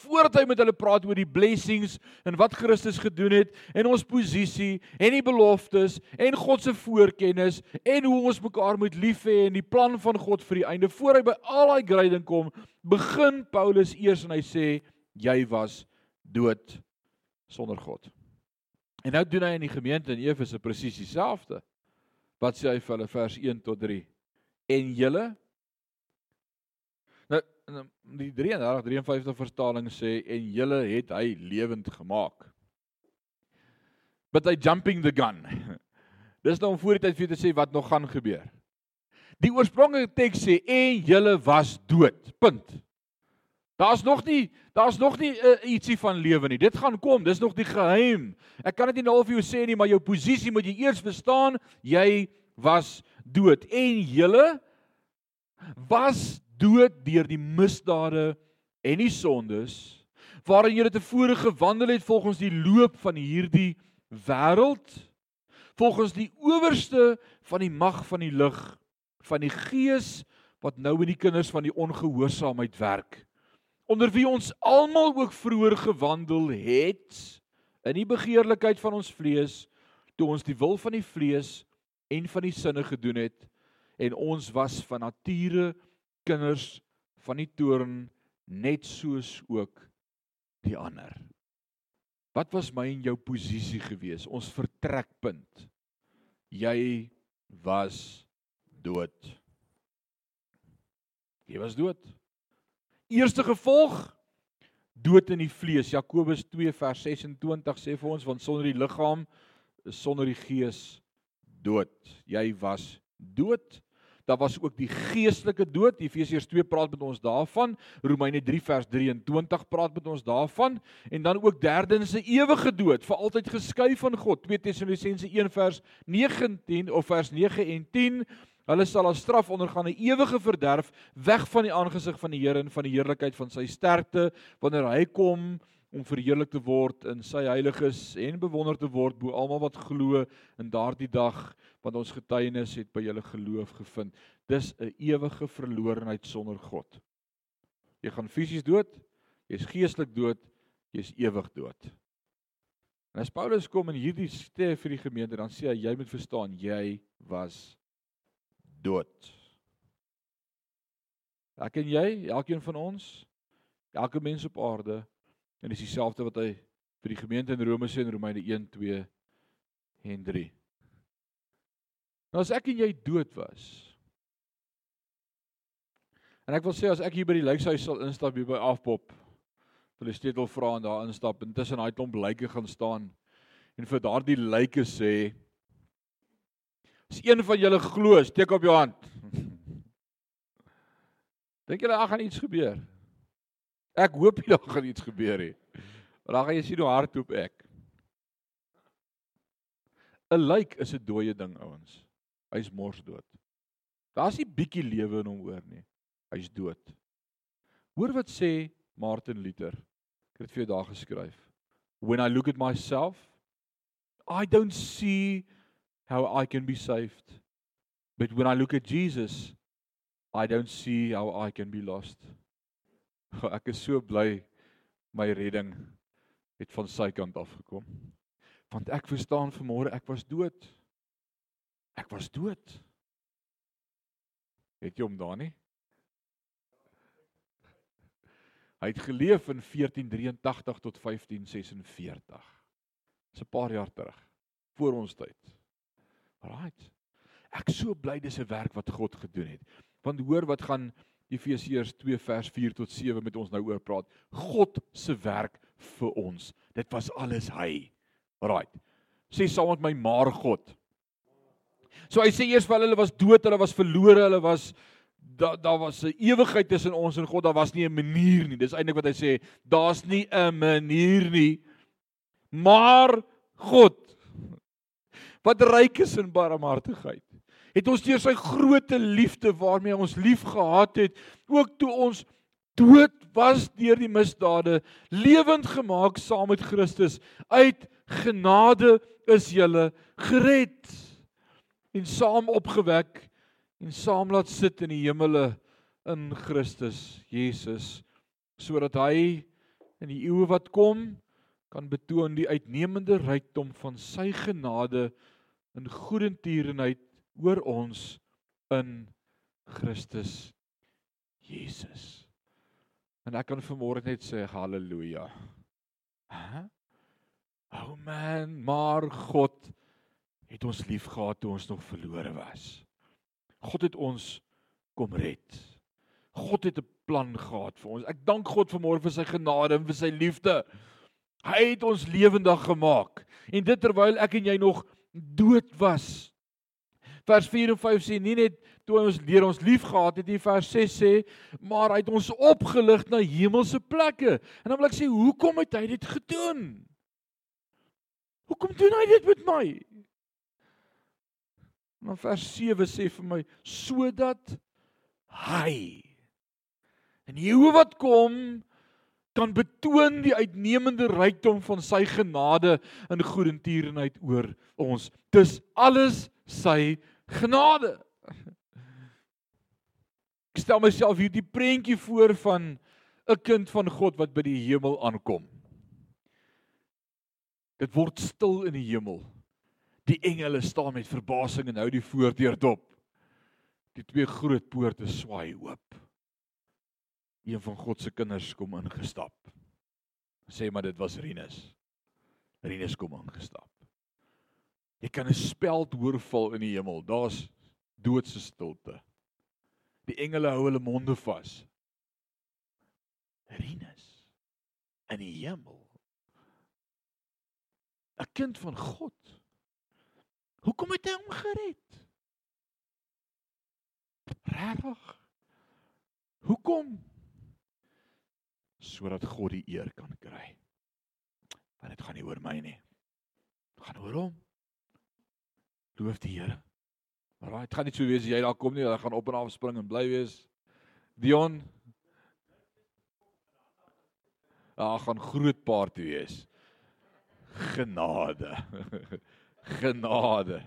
voordat hy met hulle praat oor die blessings en wat Christus gedoen het en ons posisie en die beloftes en God se voorkennis en hoe ons mekaar moet lief hê en die plan van God vir die einde voor hy by al daai grading kom begin Paulus eers en hy sê jy was dood sonder God. En nou doen hy in die gemeente in Efese presies dieselfde. Wat sê hy vir hulle vers 1 tot 3? En julle in die 33 53 vertaling sê en julle het hy lewend gemaak. But they jumping the gun. [laughs] Dis nou om voor die tyd vir jou te sê wat nog gaan gebeur. Die oorspronklike teks sê en julle was dood. Punt. Daar's nog nie daar's nog nie uh, ietsie van lewe nie. Dit gaan kom. Dis nog die geheim. Ek kan dit nie nou vir jou sê nie, maar jou posisie moet jy eers verstaan. Jy was dood en julle was dood deur die misdade en die sondes waarin jy tevore gewandel het volgens die loop van hierdie wêreld volgens die owerste van die mag van die lig van die gees wat nou in die kinders van die ongehoorsaamheid werk onder wie ons almal ook vroeër gewandel het in die begeerlikheid van ons vlees toe ons die wil van die vlees en van die sinne gedoen het en ons was van nature kinders van die toorn net soos ook die ander. Wat was my en jou posisie gewees? Ons vertrekpunt. Jy was dood. Jy was dood. Eerste gevolg dood in die vlees. Jakobus 2 vers 26 sê vir ons want sonder die liggaam is sonder die gees dood. Jy was dood. Daar was ook die geestelike dood. Efesiërs 2 praat met ons daarvan. Romeine 3 vers 23 praat met ons daarvan en dan ook derdens 'n ewige dood, vir altyd geskei van God. 2 Tessalonisense 1 vers 19 of vers 9 en 10 Hulle sal as straf ondergaan 'n ewige verderf weg van die aangesig van die Here en van die heerlikheid van sy sterkte wanneer hy kom om verheerlik te word in sy heiliges en bewonder te word bo almal wat glo in daardie dag want ons getuienis het by julle geloof gevind. Dis 'n ewige verlorenheid sonder God. Jy gaan fisies dood, jy's geestelik dood, jy's ewig dood. En as Paulus kom en hierdie sê vir die gemeente, dan sê hy jy moet verstaan, jy was dood. Ek en jy, elkeen van ons, elke mens op aarde, en dis dieselfde wat hy vir die gemeente in Rome sê in Romeine 1, 2 en 3. Nou as ek en jy dood was. En ek wil sê as ek hier by die lijkhuis sal instap hier by Afpop, wil die stetel vra en daar instap en tussen daai klomp lyke gaan staan en vir daardie lyke sê As een van julle glo, steek op jou hand. [laughs] Dink julle daar gaan iets gebeur? Ek hoop nie [laughs] daar gaan iets gebeur nie. Maar dan gaan jy sien hoe hardloop ek. 'n Lijk is 'n dooie ding, ouens. Hy's mors dood. Daar's nie bietjie lewe in hom oor nie. Hy's dood. Hoor wat sê Martin Luther. Ek het dit vir jou daar geskryf. When I look at myself, I don't see how I can be saved. But when I look at Jesus, I don't see how I can be lost. [laughs] Ek is so bly my redding het van sy kant af gekom. Want ek verstaan vanmôre ek was dood. Ek was dood. Het jy hom daar nie? Hy het geleef in 1483 tot 1546. Dis 'n paar jaar terug voor ons tyd. Right. Ek so bly dis 'n werk wat God gedoen het. Want hoor wat gaan Efesiërs 2 vers 4 tot 7 met ons nou oor praat. God se werk vir ons. Dit was alles hy. Right. Sê saam met my maar God. So hy sê eers vir hulle was dood, hulle was verlore, hulle was daar daar was 'n ewigheid tussen ons en God. Daar was nie 'n manier nie. Dis eintlik wat hy sê. Daar's nie 'n manier nie. Maar God wat ryk is in barmhartigheid. Het ons deur sy groote liefde waarmee ons lief gehad het, ook toe ons dood was deur die misdade, lewend gemaak saam met Christus. Uit genade is jy gered en saam opgewek en saam laat sit in die hemele in Christus Jesus sodat hy in die eeue wat kom kan betoon die uitnemende rykdom van sy genade in goedertierenheid oor ons in Christus Jesus. En ek kan vanmôre net sê haleluja. Hæ? Oh man, maar God het ons liefgehad toe ons nog verlore was. God het ons kom red. God het 'n plan gehad vir ons. Ek dank God vanmôre vir sy genade en vir sy liefde. Hy het ons lewendig gemaak. En dit terwyl ek en jy nog dood was. Vers 4 en 5 sê nie net toe ons deur ons lief gehad het nie, vers 6 sê, maar hy het ons opgelig na hemelse plekke. En dan wil ek sê, hoekom het hy dit gedoen? Hoekom doen hy dit met my? Maar vers 7 sê vir my sodat hy en hoe wat kom kan betoon die uitnemende rykdom van sy genade in goedertierenheid oor ons. Dis alles sy genade. Ek stel myself hierdie prentjie voor van 'n kind van God wat by die hemel aankom. Dit word stil in die hemel. Die engele staan met verbasing en hou die voordeur dop. Die twee groot poorte swaai oop een van God se kinders kom ingestap. Sê maar dit was Rinus. Rinus kom ingestap. Jy kan 'n speld hoor val in die hemel. Daar's doodse stilte. Die engele hou hulle monde vas. Rinus in die hemel. 'n Kind van God. Hoekom het hy hom gered? Regtig? Hoekom? Sodat God die eer kan kry. Want dit gaan nie oor my nie. Dit gaan oor hom. Loof die Here. Maar dit gaan nie so wees as jy daar kom nie, jy gaan op en af spring en bly wees. Dion. Daar gaan groot party wees. Genade. [laughs] Genade.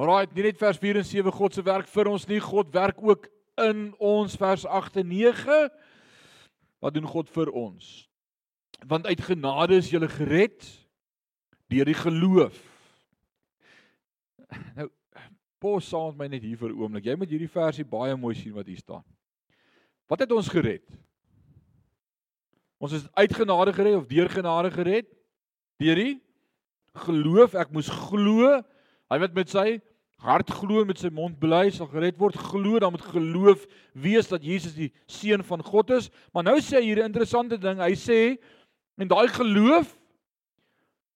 Alraai, nie net vers 4 en 7 God se werk vir ons nie, God werk ook in ons vers 8 en 9. Wat doen God vir ons? Want uit genade is jy gered deur die geloof. [laughs] Nou pos saam met my net hier vir 'n oomblik. Jy moet hierdie versie baie mooi sien wat hier staan. Wat het ons gered? Ons is uit genade gered of deur genade gered? Deur die geloof. Ek moes glo. Hy wat met sy hart glo met sy mond bely sal gered word. Glo dan met geloof wees dat Jesus die seun van God is. Maar nou sê hy hier 'n interessante ding. Hy sê en daai geloof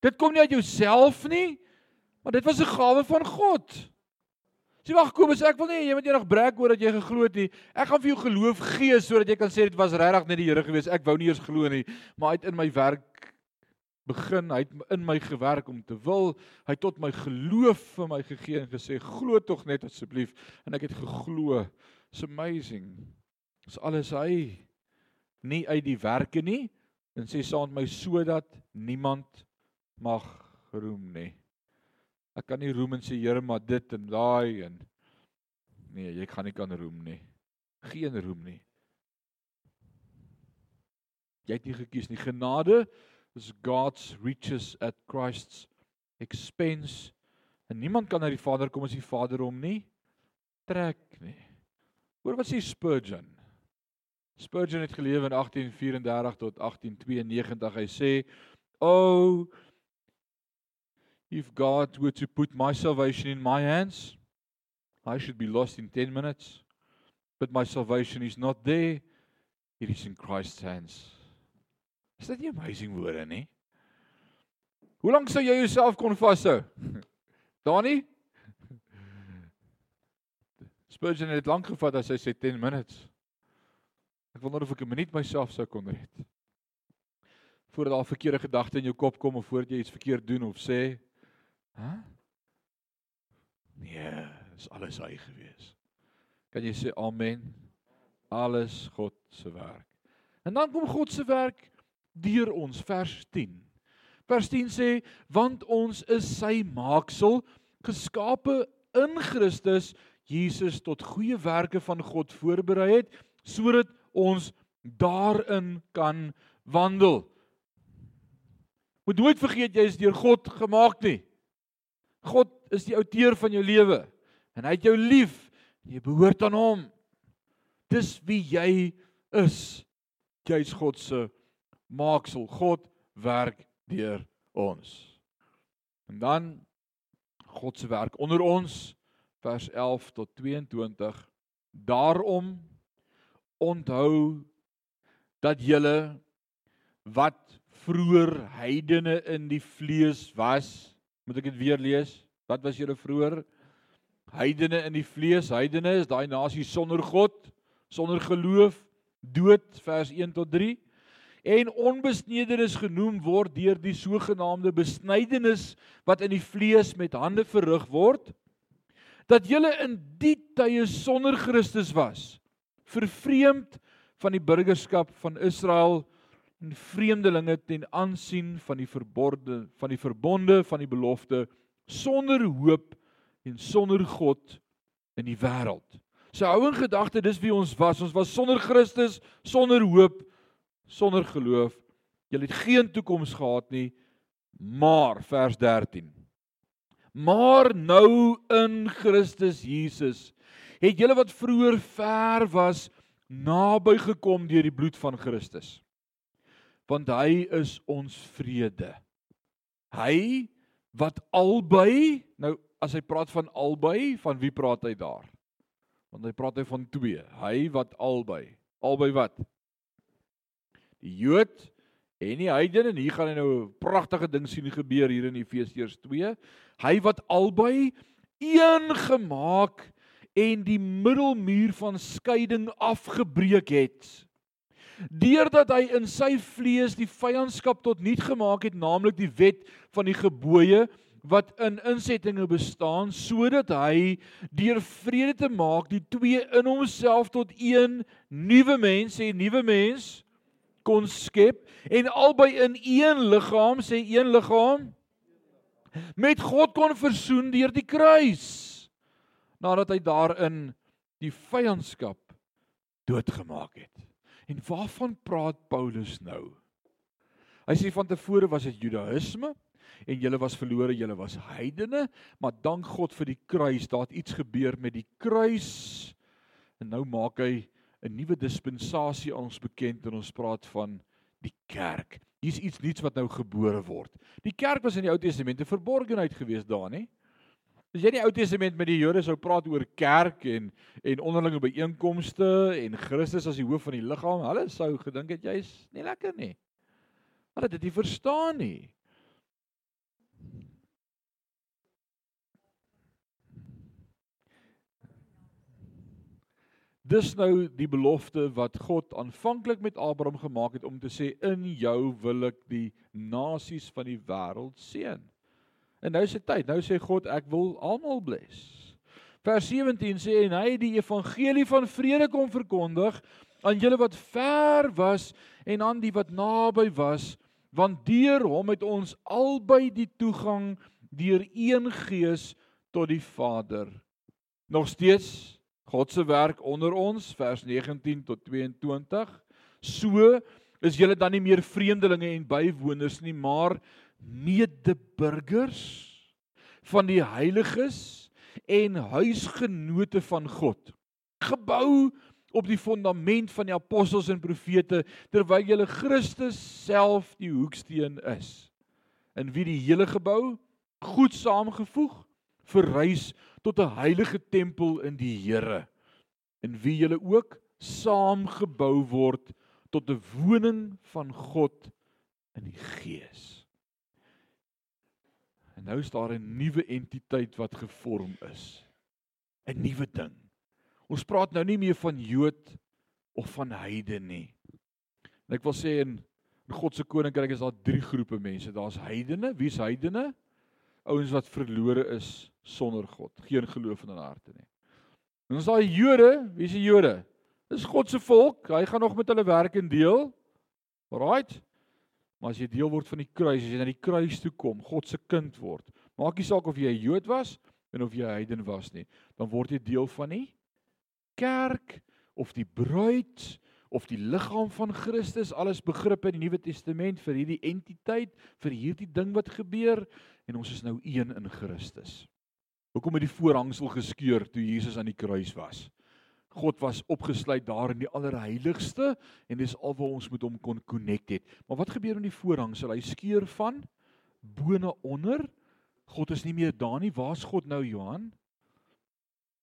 dit kom nie uit jouself nie, maar dit was 'n gawe van God. Sê wag Kobus, ek wil nie jy moet eendag breek oor dat jy geglo het nie. Ek gaan vir jou geloof gee sodat jy kan sê dit was regtig net die Here gewees. Ek wou nie eers glo nie, maar uit in my werk begin, hy het in my gewerk om te wil, hy het tot my geloof vir my gegee en gesê glo tog net asseblief en ek het geglo. It's amazing. Dis alles hy nie uit die werke nie en sê saam met my sodat niemand mag roem nie. Ek kan nie roem en sê Here maar dit en daai en nee, jy gaan nie kan roem nie. Geen roem nie. Jy het nie gekies nie. Genade is God's riches at Christ's expense. En niemand kan na die Vader kom as die Vader hom nie trek nie. Hoor wat sê Spurgeon? Spurgeon het geleef in 1834 tot 1892. Hy sê, "Oh, if God were to put my salvation in my hands, I should be lost in 10 minutes. But my salvation is not there. It is in Christ's hands." Is dit nie amazing woorde nie? Hoe lank sou jy jouself kon vashou? [laughs] Dani? Spurgeon het lank gevat as hy sê 10 minutes. Ek wonder of ek 'n minuut myself sou kon red. Voordat daar verkeerde gedagte in jou kop kom of voordat jy iets verkeerd doen of sê, hè? Nee, is alles hy gewees. Kan jy sê amen? Alles God se werk. En dan kom God se werk deur ons vers 10. Vers 10 sê want ons is sy maaksel geskape in Christus Jesus tot goeie werke van God voorberei het sodat ons daarin kan wandel. Moet nooit vergeet jy is deur God gemaak nie. God is die outeur van jou lewe en hy het jou lief jy behoort aan hom. Dis wie jy is. Jy's God se maaksel. God werk deur ons. En dan God se werk onder ons vers 11 tot 22. Daarom onthou dat julle wat vroeër heidene in die vlees was, moet ek dit weer lees? Wat was julle vroeër? Heidene in die vlees, heidene is daai nasie sonder God, sonder geloof, dood vers 1 tot 3 en onbesnedenis genoem word deur die sogenaamde besnydenis wat in die vlees met hande verrig word dat julle in die tye sonder Christus was vervreemd van die burgerskap van Israel en vreemdelinge ten aansien van die verborde van die verbonde van die belofte sonder hoop en sonder God in die wêreld. So hou in gedagte dis wie ons was. Ons was sonder Christus, sonder hoop sonder geloof. Julle het geen toekoms gehad nie. Maar vers 13. Maar nou in Christus Jesus het julle wat vroeër ver was naby gekom deur die bloed van Christus. Want hy is ons vrede. Hy wat albei, nou as hy praat van albei, van wie praat hy daar? Want hy praat hy van twee. Hy wat albei. Albei wat? Die Jood en die heidene en hier gaan hy nou 'n pragtige ding sien gebeur hier in Efesiërs 2. Hy wat albei een gemaak en die middelmuur van skeiding afgebreek het. Deurdat hy in sy vlees die vyandskap tot niet gemaak het, naamlik die wet van die gebooie wat in insettinge bestaan, sodat hy deur vrede te maak die twee in homself tot een nuwe mens, sê nuwe mens kon skep en albei in een liggaam, sê een liggaam met God kon versoen deur die kruis nadat hy daarin die vyandskap doodgemaak het. En waarvan praat Paulus nou? Hy sê van tevore was dit Judaïsme en julle was verlore, julle was heidene, maar dank God vir die kruis, daar het iets gebeur met die kruis. En nou maak hy 'n nuwe dispensasie aan ons bekend en ons praat van die kerk. Hier's iets nuuts wat nou gebore word. Die kerk was in die Ou Testament 'n verborgenheid geweest daar, nê? As jy in die Ou Testament met die Jode sou praat oor kerk en en onderlinge byeenkomste en Christus as die hoof van die liggaam, hulle sou gedink het jy's nie lekker nie. Hulle het dit nie verstaan nie. Dis nou die belofte wat God aanvanklik met Abraham gemaak het om te sê in jou wil ek die nasies van die wêreld seën. En nou is dit tyd. Nou sê God ek wil almal bless. Vers 17 sê en hy die evangelie van vrede kom verkondig aan julle wat ver was en aan die wat naby was want deur hom het ons albei die toegang deur een gees tot die Vader. Nog steeds God se werk onder ons vers 19 tot 22. So is julle dan nie meer vreemdelinge en bywoners nie, maar medeburgers van die heiliges en huisgenote van God. Gebou op die fondament van die apostels en profete terwyl julle Christus self die hoeksteen is. In wie die hele gebou goed saamgevoeg verrys tot 'n heilige tempel in die Here. In wie julle ook saamgebou word tot 'n woning van God in die Gees. En nou is daar 'n nuwe entiteit wat gevorm is. 'n Nuwe ding. Ons praat nou nie meer van Jood of van heiden nie. En ek wil sê in in God se koninkryk is daar drie groepe mense. Daar's heidene, wie's heidene? Ouens wat verlore is sonder God, geen geloof in hulle harte nie. En ons daai Jode, wie's die Jode? Dis God se volk. Hy gaan nog met hulle werk en deel. Alraight. Maar as jy deel word van die kruis, as jy na die kruis toe kom, God se kind word, maak nie saak of jy 'n Jood was en of jy 'n heiden was nie, dan word jy deel van die kerk of die bruid of die liggaam van Christus, alles begrippe in die Nuwe Testament vir hierdie entiteit, vir hierdie ding wat gebeur en ons is nou een in Christus. Hoekom het die voorhangsel geskeur toe Jesus aan die kruis was? God was opgesluit daar in die allerheiligste en dis alwaar ons met hom kon connect het. Maar wat gebeur met die voorhang? Sal hy skeur van bo na onder? God is nie meer daar nie. Waar's God nou, Johan?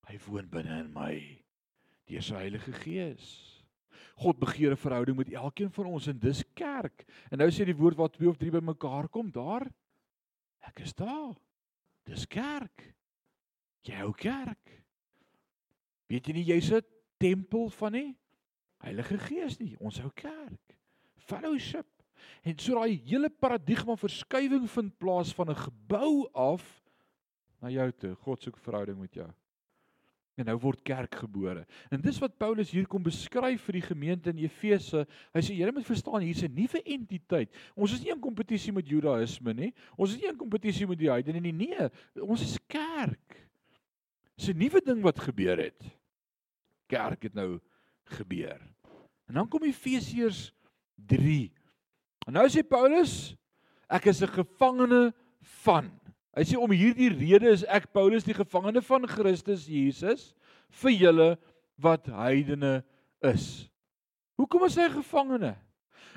Hy woon binne in my deur sy Heilige Gees. God begeer 'n verhouding met elkeen van ons en dis kerk. En nou sê die woord waar twee of drie bymekaar kom, daar ek is daar. Dis kerk. Jy hou kerk. Weet jy nie jy's 'n tempel van die Heilige Gees nie. Ons hou kerk. Fellowship. En so daai hele paradigma verskywing vind plaas van 'n gebou af na jou toe. God soek verhouding met jou. En nou word kerk gebore. En dis wat Paulus hier kom beskryf vir die gemeente in Efese. Hy sê julle moet verstaan hier's 'n nuwe entiteit. Ons is nie in kompetisie met Judaïsme nie. Ons is nie in kompetisie met die heidene nie. Nee, ons is kerk. Dis 'n nuwe ding wat gebeur het kerk het nou gebeur. En dan kom Efesiërs 3. En nou sê Paulus, ek is 'n gevangene van. Hy sê om hierdie rede is ek Paulus die gevangene van Christus Jesus vir julle wat heidene is. Hoekom is hy gevangene?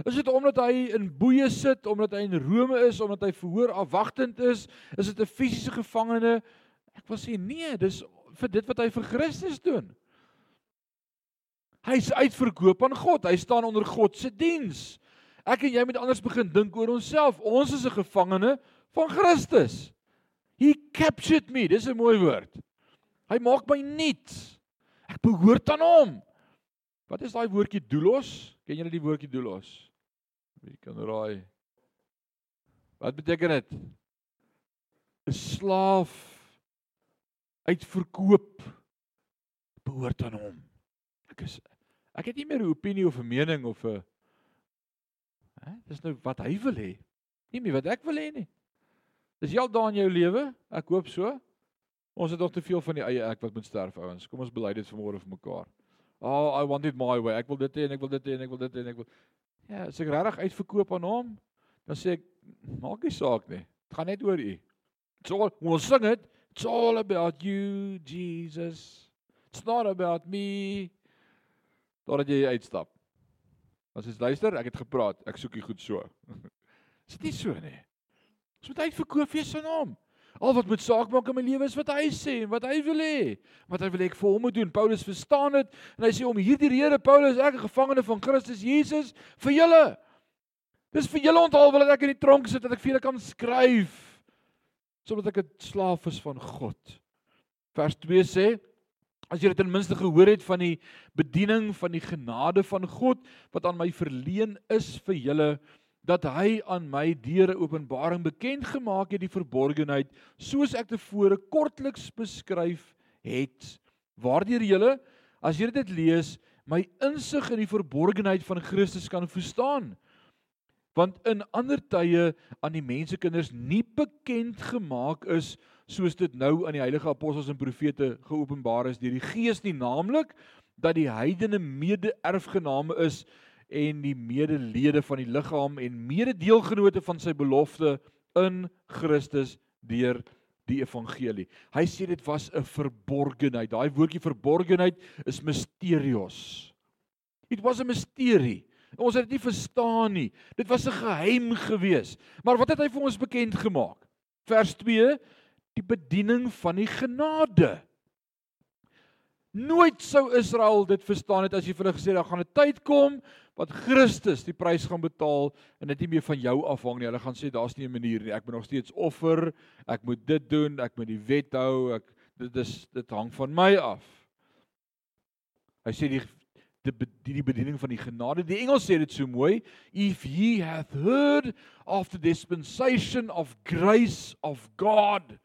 Is dit omdat hy in boeye sit, omdat hy in Rome is, omdat hy verhoor afwagtend is? Is dit 'n fisiese gevangene? Ek wil sê nee, dis vir dit wat hy vir Christus doen. Hy's uitverkoop aan God. Hy staan onder God se diens. Ek en jy moet anders begin dink oor onsself. Ons is 'n gevangene van Christus. He captured me. Dis 'n mooi woord. Hy maak my nuut. Ek behoort aan hom. Wat is daai woordjie doulos? Ken julle die woordjie doulos? Wie kan raai? Wat beteken dit? 'n Slaaf uitverkoop behoort aan hom. Ek is ek het nie meer 'n opinie of 'n mening of 'n hè, dis nou wat hy wil hê. Nie meer wat ek wil hê nie. Dis daar in jou lewe? Ek hoop so. Ons het nog te veel van die eie ek wat moet sterf ouens. Kom ons bely dit vanmôre vir mekaar. Oh, I want it my way. Ek wil dit hê en ek wil dit hê en ek wil dit hê en ek wil Ja, as ek regtig uitverkoop aan hom, dan sê ek maak nie saak nie. Dit gaan net oor u. It's all ons sing dit. It's all about you, Jesus. It's not about me. Totdat jy uitstap. As jy luister, ek het gepraat. Ek soek dit goed so. [laughs] Is dit nie so nie? Ons moet uitverkoop wees aan hom. Al wat moet saak maak in my lewe is wat hy sê en wat hy wil hê. Wat hy wil hê ek vir hom moet doen. Paulus verstaan dit en hy sê om hierdie rede Paulus ek 'n gevangene van Christus Jesus vir julle. Dis vir julle onthaal wil ek in die tronk sit dat ek vir julle kan skryf sodat ek 'n slaaf is van God. Vers 2 sê as jy dit ten minste gehoor het van die bediening van die genade van God wat aan my verleen is vir julle dat hy aan my deur 'n openbaring bekend gemaak het die verborgenheid soos ek tevore kortliks beskryf het. Waardeur julle as jy dit lees my insig in die verborgenheid van Christus kan verstaan. Want in ander tye aan die mensekinders nie bekend gemaak is soos dit nou aan die heilige apostels en profete geopenbaar is deur die gees nie naamlik dat die heidene mede-erfgename is en die medelede van die liggaam en mededeelgenote van sy belofte in Christus deur die evangelie. Hy sê dit was 'n verborgenheid. Daai woordjie verborgenheid is mysterios. It was a mystery. Ons het dit nie verstaan nie. Dit was 'n geheim gewees. Maar wat het hy vir ons bekend gemaak? Vers 2: Die bediening van die genade. Nooit sou Israel dit verstaan het as jy vir hulle gesê het daar gaan 'n tyd kom wat Christus die prys gaan betaal en dit nie meer van jou afhang nie. Hulle gaan sê daar's nie 'n manier nie. Ek moet nog steeds offer. Ek moet dit doen. Ek moet die wet hou. Ek dit is dit hang van my af. Hy sê die die die, die bediening van die genade. Die Engels sê dit so mooi. If ye hath heard of the dispensation of grace of God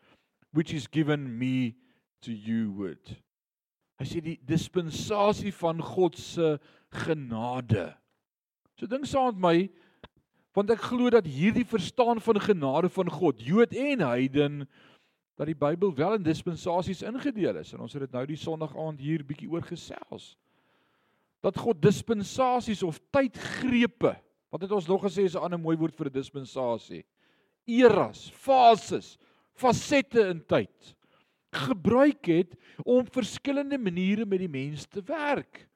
which is given me to you word. Hy sê die dispensasie van God se genade. So dink saam met my want ek glo dat hierdie verstaan van genade van God, Jood en heiden, dat die Bybel wel in dispensasies ingedeel is en ons het dit nou die Sondag aand hier bietjie oor gesels. Dat God dispensasies of tydgrepe, wat het ons nog gesê is 'n ander mooi woord vir 'n dispensasie? Eras, fases, fasette in tyd gebruik het om verskillende maniere met die mens te werk.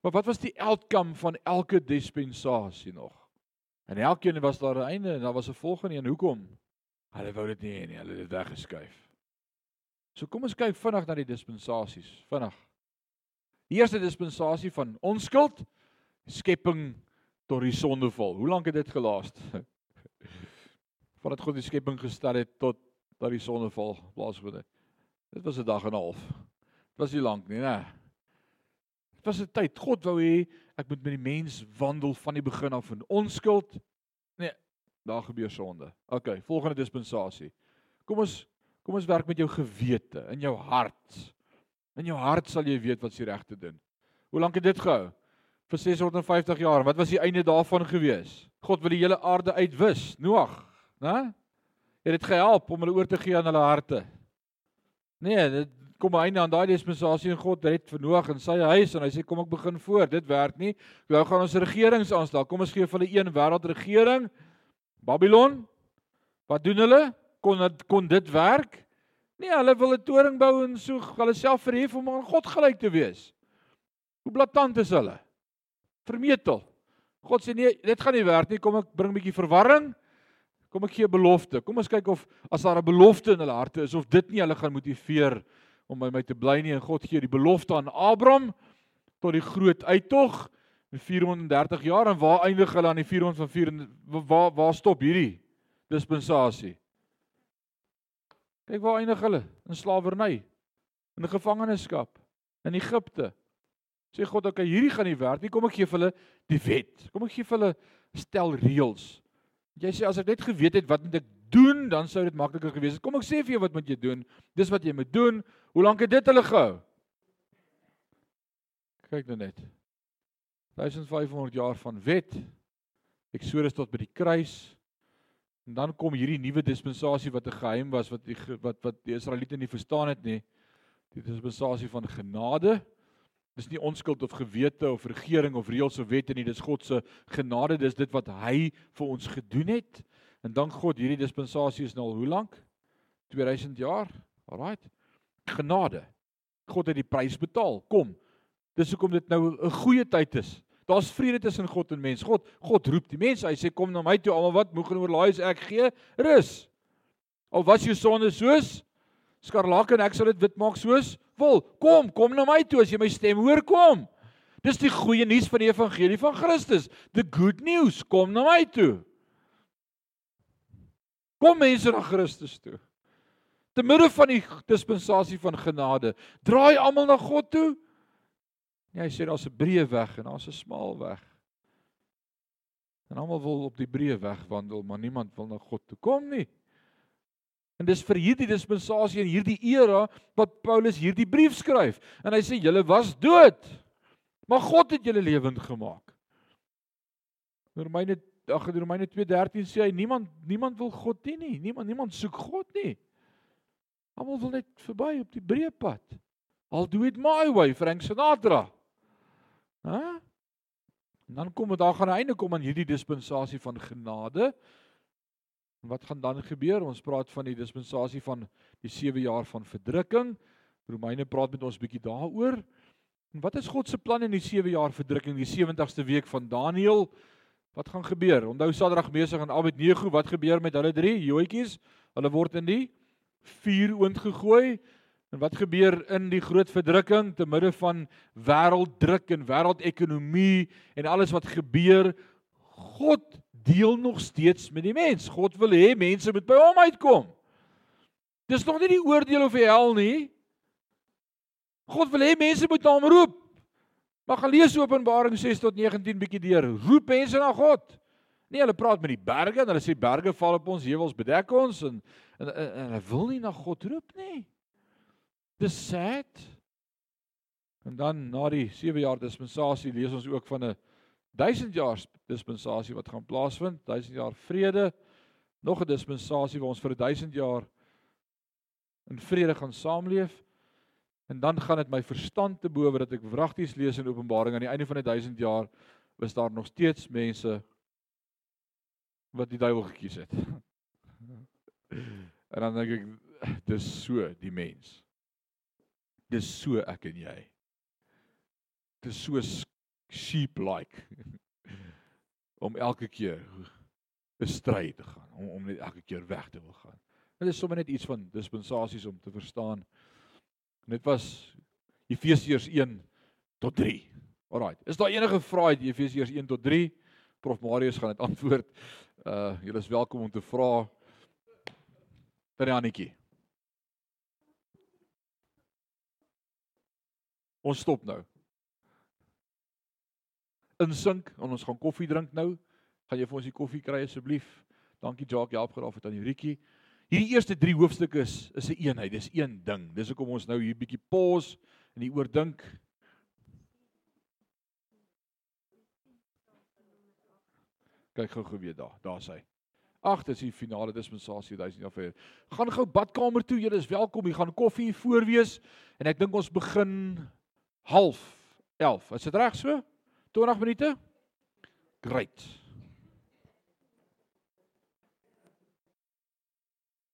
Maar wat was die outcome van elke dispensasie nog? En elkeen was daar 'n einde en daar was 'n volgende een. Hoekom? Hulle wou dit nie hê nie, hulle het dit weggeskuif. So kom ons kyk vinnig na die dispensasies, vinnig. Die eerste dispensasie van onskuld, skepping tot die sondeval. Hoe lank het dit gelaas? [laughs] Vandat God die skepping gestel het tot dat die sondeval plaasgevind het. Dit was 'n dag en 'n half. Dit was nie lank nie, né? Dit was 'n tyd. God wou hê ek moet met die mens wandel van die begin af in onskuld. Nee, daar gebeur sonde. OK, volgende dispensasie. Kom ons kom ons werk met jou gewete, in jou hart. In jou hart sal jy weet wat jy reg te doen. Hoe lank het dit gehou? Vir 650 jaar. Wat was die einde daarvan gewees? God wil die hele aarde uitwis. Noag, né? Het dit gehelp om hulle oor te gee aan hulle harte? Nee, dit kom einde aan daai dispensasie en God red vir Noag en sy huis en hy sê kom ek begin voor. Dit werk nie. Nou gaan ons regerings aanstel. Kom ons gee vir hulle een wêreldregering. Babylon. Wat doen hulle? Kon dit kon dit werk? Nee, hulle wil 'n toring bou en so hulle self verhef om aan God gelyk te wees. Hoe blaatant is hulle? Vermetel. God sê nee, dit gaan nie werk nie. Kom ek bring 'n bietjie verwarring. Kom ek gee 'n belofte. Kom ons kyk of as daar 'n belofte in hulle harte is of dit nie hulle gaan motiveer om by my te bly nie en God gee die belofte aan Abraham tot die groot uittog in 430 jaar en waar eindig hulle aan die 400 van 4 waar waar stop hierdie dispensasie? Kyk waar eindig hulle? In slawerny. In gevangenskap in Egipte. Sê God, okay, hierdie gaan nie werk nie. Kom ek gee vir hulle die wet. Kom ek gee vir hulle stel reëls. Jy sê as ek net geweet het wat moet ek doen, dan sou dit makliker gewees het. Kom ek sê vir jou wat moet jy doen? Dis wat jy moet doen. Hoe lank het dit hulle gehou? Kyk nou net. 1500 jaar van wet. Eksodus tot by die kruis. En dan kom hierdie nuwe dispensasie wat 'n geheim was wat die wat wat die Israeliete nie verstaan het nie. Die dispensasie van genade. Dis nie onskuld of gewete of regering of reëls of wette nie, dis God se genade, dis dit wat hy vir ons gedoen het. En dank God, hierdie dispensasie is nou al hoe lank? 2000 jaar. Alraight. Genade. God het die prys betaal. Kom. Dis hoekom dit nou 'n goeie tyd is. Daar's vrede tussen God en mens. God God roep die mense. Hy sê kom na my toe almal wat moeg en oorlaai is, ek gee rus. Al was jou sonde soos skarlak en ek sal dit wit maak soos wol. Kom, kom na my toe as jy my stem hoor kom. Dis die goeie nuus van die evangelie van Christus. The good news. Kom na my toe. Kom mense na Christus toe. Te midde van die dispensasie van genade, draai almal na God toe. Nee, hy sê daar's 'n breë weg en daar's 'n smal weg. En almal wil op die breë weg wandel, maar niemand wil na God toe kom nie. En dis vir hierdie dispensasie en hierdie era wat Paulus hierdie brief skryf. En hy sê julle was dood, maar God het julle lewend gemaak. Romeine ag in Romeine 2:13 sê hy niemand niemand wil God dien nie. Niemand niemand soek God nie. Almal wil net verby op die breë pad. Al do it my way, Frank Sinatra. Hæ? En dan kom dit daar gaan 'n einde kom aan hierdie dispensasie van genade. Wat gaan dan gebeur? Ons praat van die dispensasie van die 7 jaar van verdrukking. Romeine praat met ons bietjie daaroor. En wat is God se plan in die 7 jaar verdrukking, die 70ste week van Daniël? Wat gaan gebeur? Onthou Sadrag, Mesach en Abednego, wat gebeur met hulle drie joetjies? Hulle word in die vuur oond gegooi. En wat gebeur in die groot verdrukking te midde van wêrelddruk en wêreldekonomie en alles wat gebeur? God deel nog steeds met die mens. God wil hê mense moet by hom uitkom. Dis nog nie die oordeel of die hel nie. God wil hê mense moet na hom roep. Maar gaan lees Openbaring 6 tot 19 bietjie deur. Roep mense na God. Nee, hulle praat met die berge en hulle sê berge val op ons, heuwels bedek ons en en, en, en hulle wil nie na God roep nie. Dis sad. En dan na die 7 jaar dispensasie lees ons ook van 'n 1000 jaar dispensasie wat gaan plaasvind, 1000 jaar vrede, nog 'n dispensasie waar ons vir 1000 jaar in vrede gaan saamleef. En dan gaan dit my verstand te bowe dat ek wragties lees in Openbaring aan die einde van die 1000 jaar was daar nog steeds mense wat die duiwel gekies het. [laughs] en dan dink ek dis so die mens. Dis so ek en jy. Dis so sheep like [laughs] om elke keer 'n stryd te gaan, om om net elke keer weg te wil gaan. Dit is sommer net iets van dispensasies om te verstaan. Dit was Efesiërs 1 tot 3. Alraai. Is daar enige vrae uit Efesiërs 1 tot 3? Prof Marius gaan dit [laughs] antwoord. Uh julle is welkom om te vra. Tarianetjie. Ons stop nou. Insink en ons gaan koffie drink nou. Gaan jy vir ons die koffie kry asseblief? Dankie Jacques, help graag met aan die Rietjie. Hierdie eerste 3 hoofstukke is is 'n een eenheid, dis een ding. Dis hoekom ons nou hier bietjie pause en hier oordink. Kyk gou gou weer daar, daar's hy. Ag, dis die finale dispensasie 1000 jaar vir. Gaan gou badkamer toe, julle is welkom. Hier gaan koffie hier voor wees en ek dink ons begin half 11. Is dit reg so? 20 minute? Great.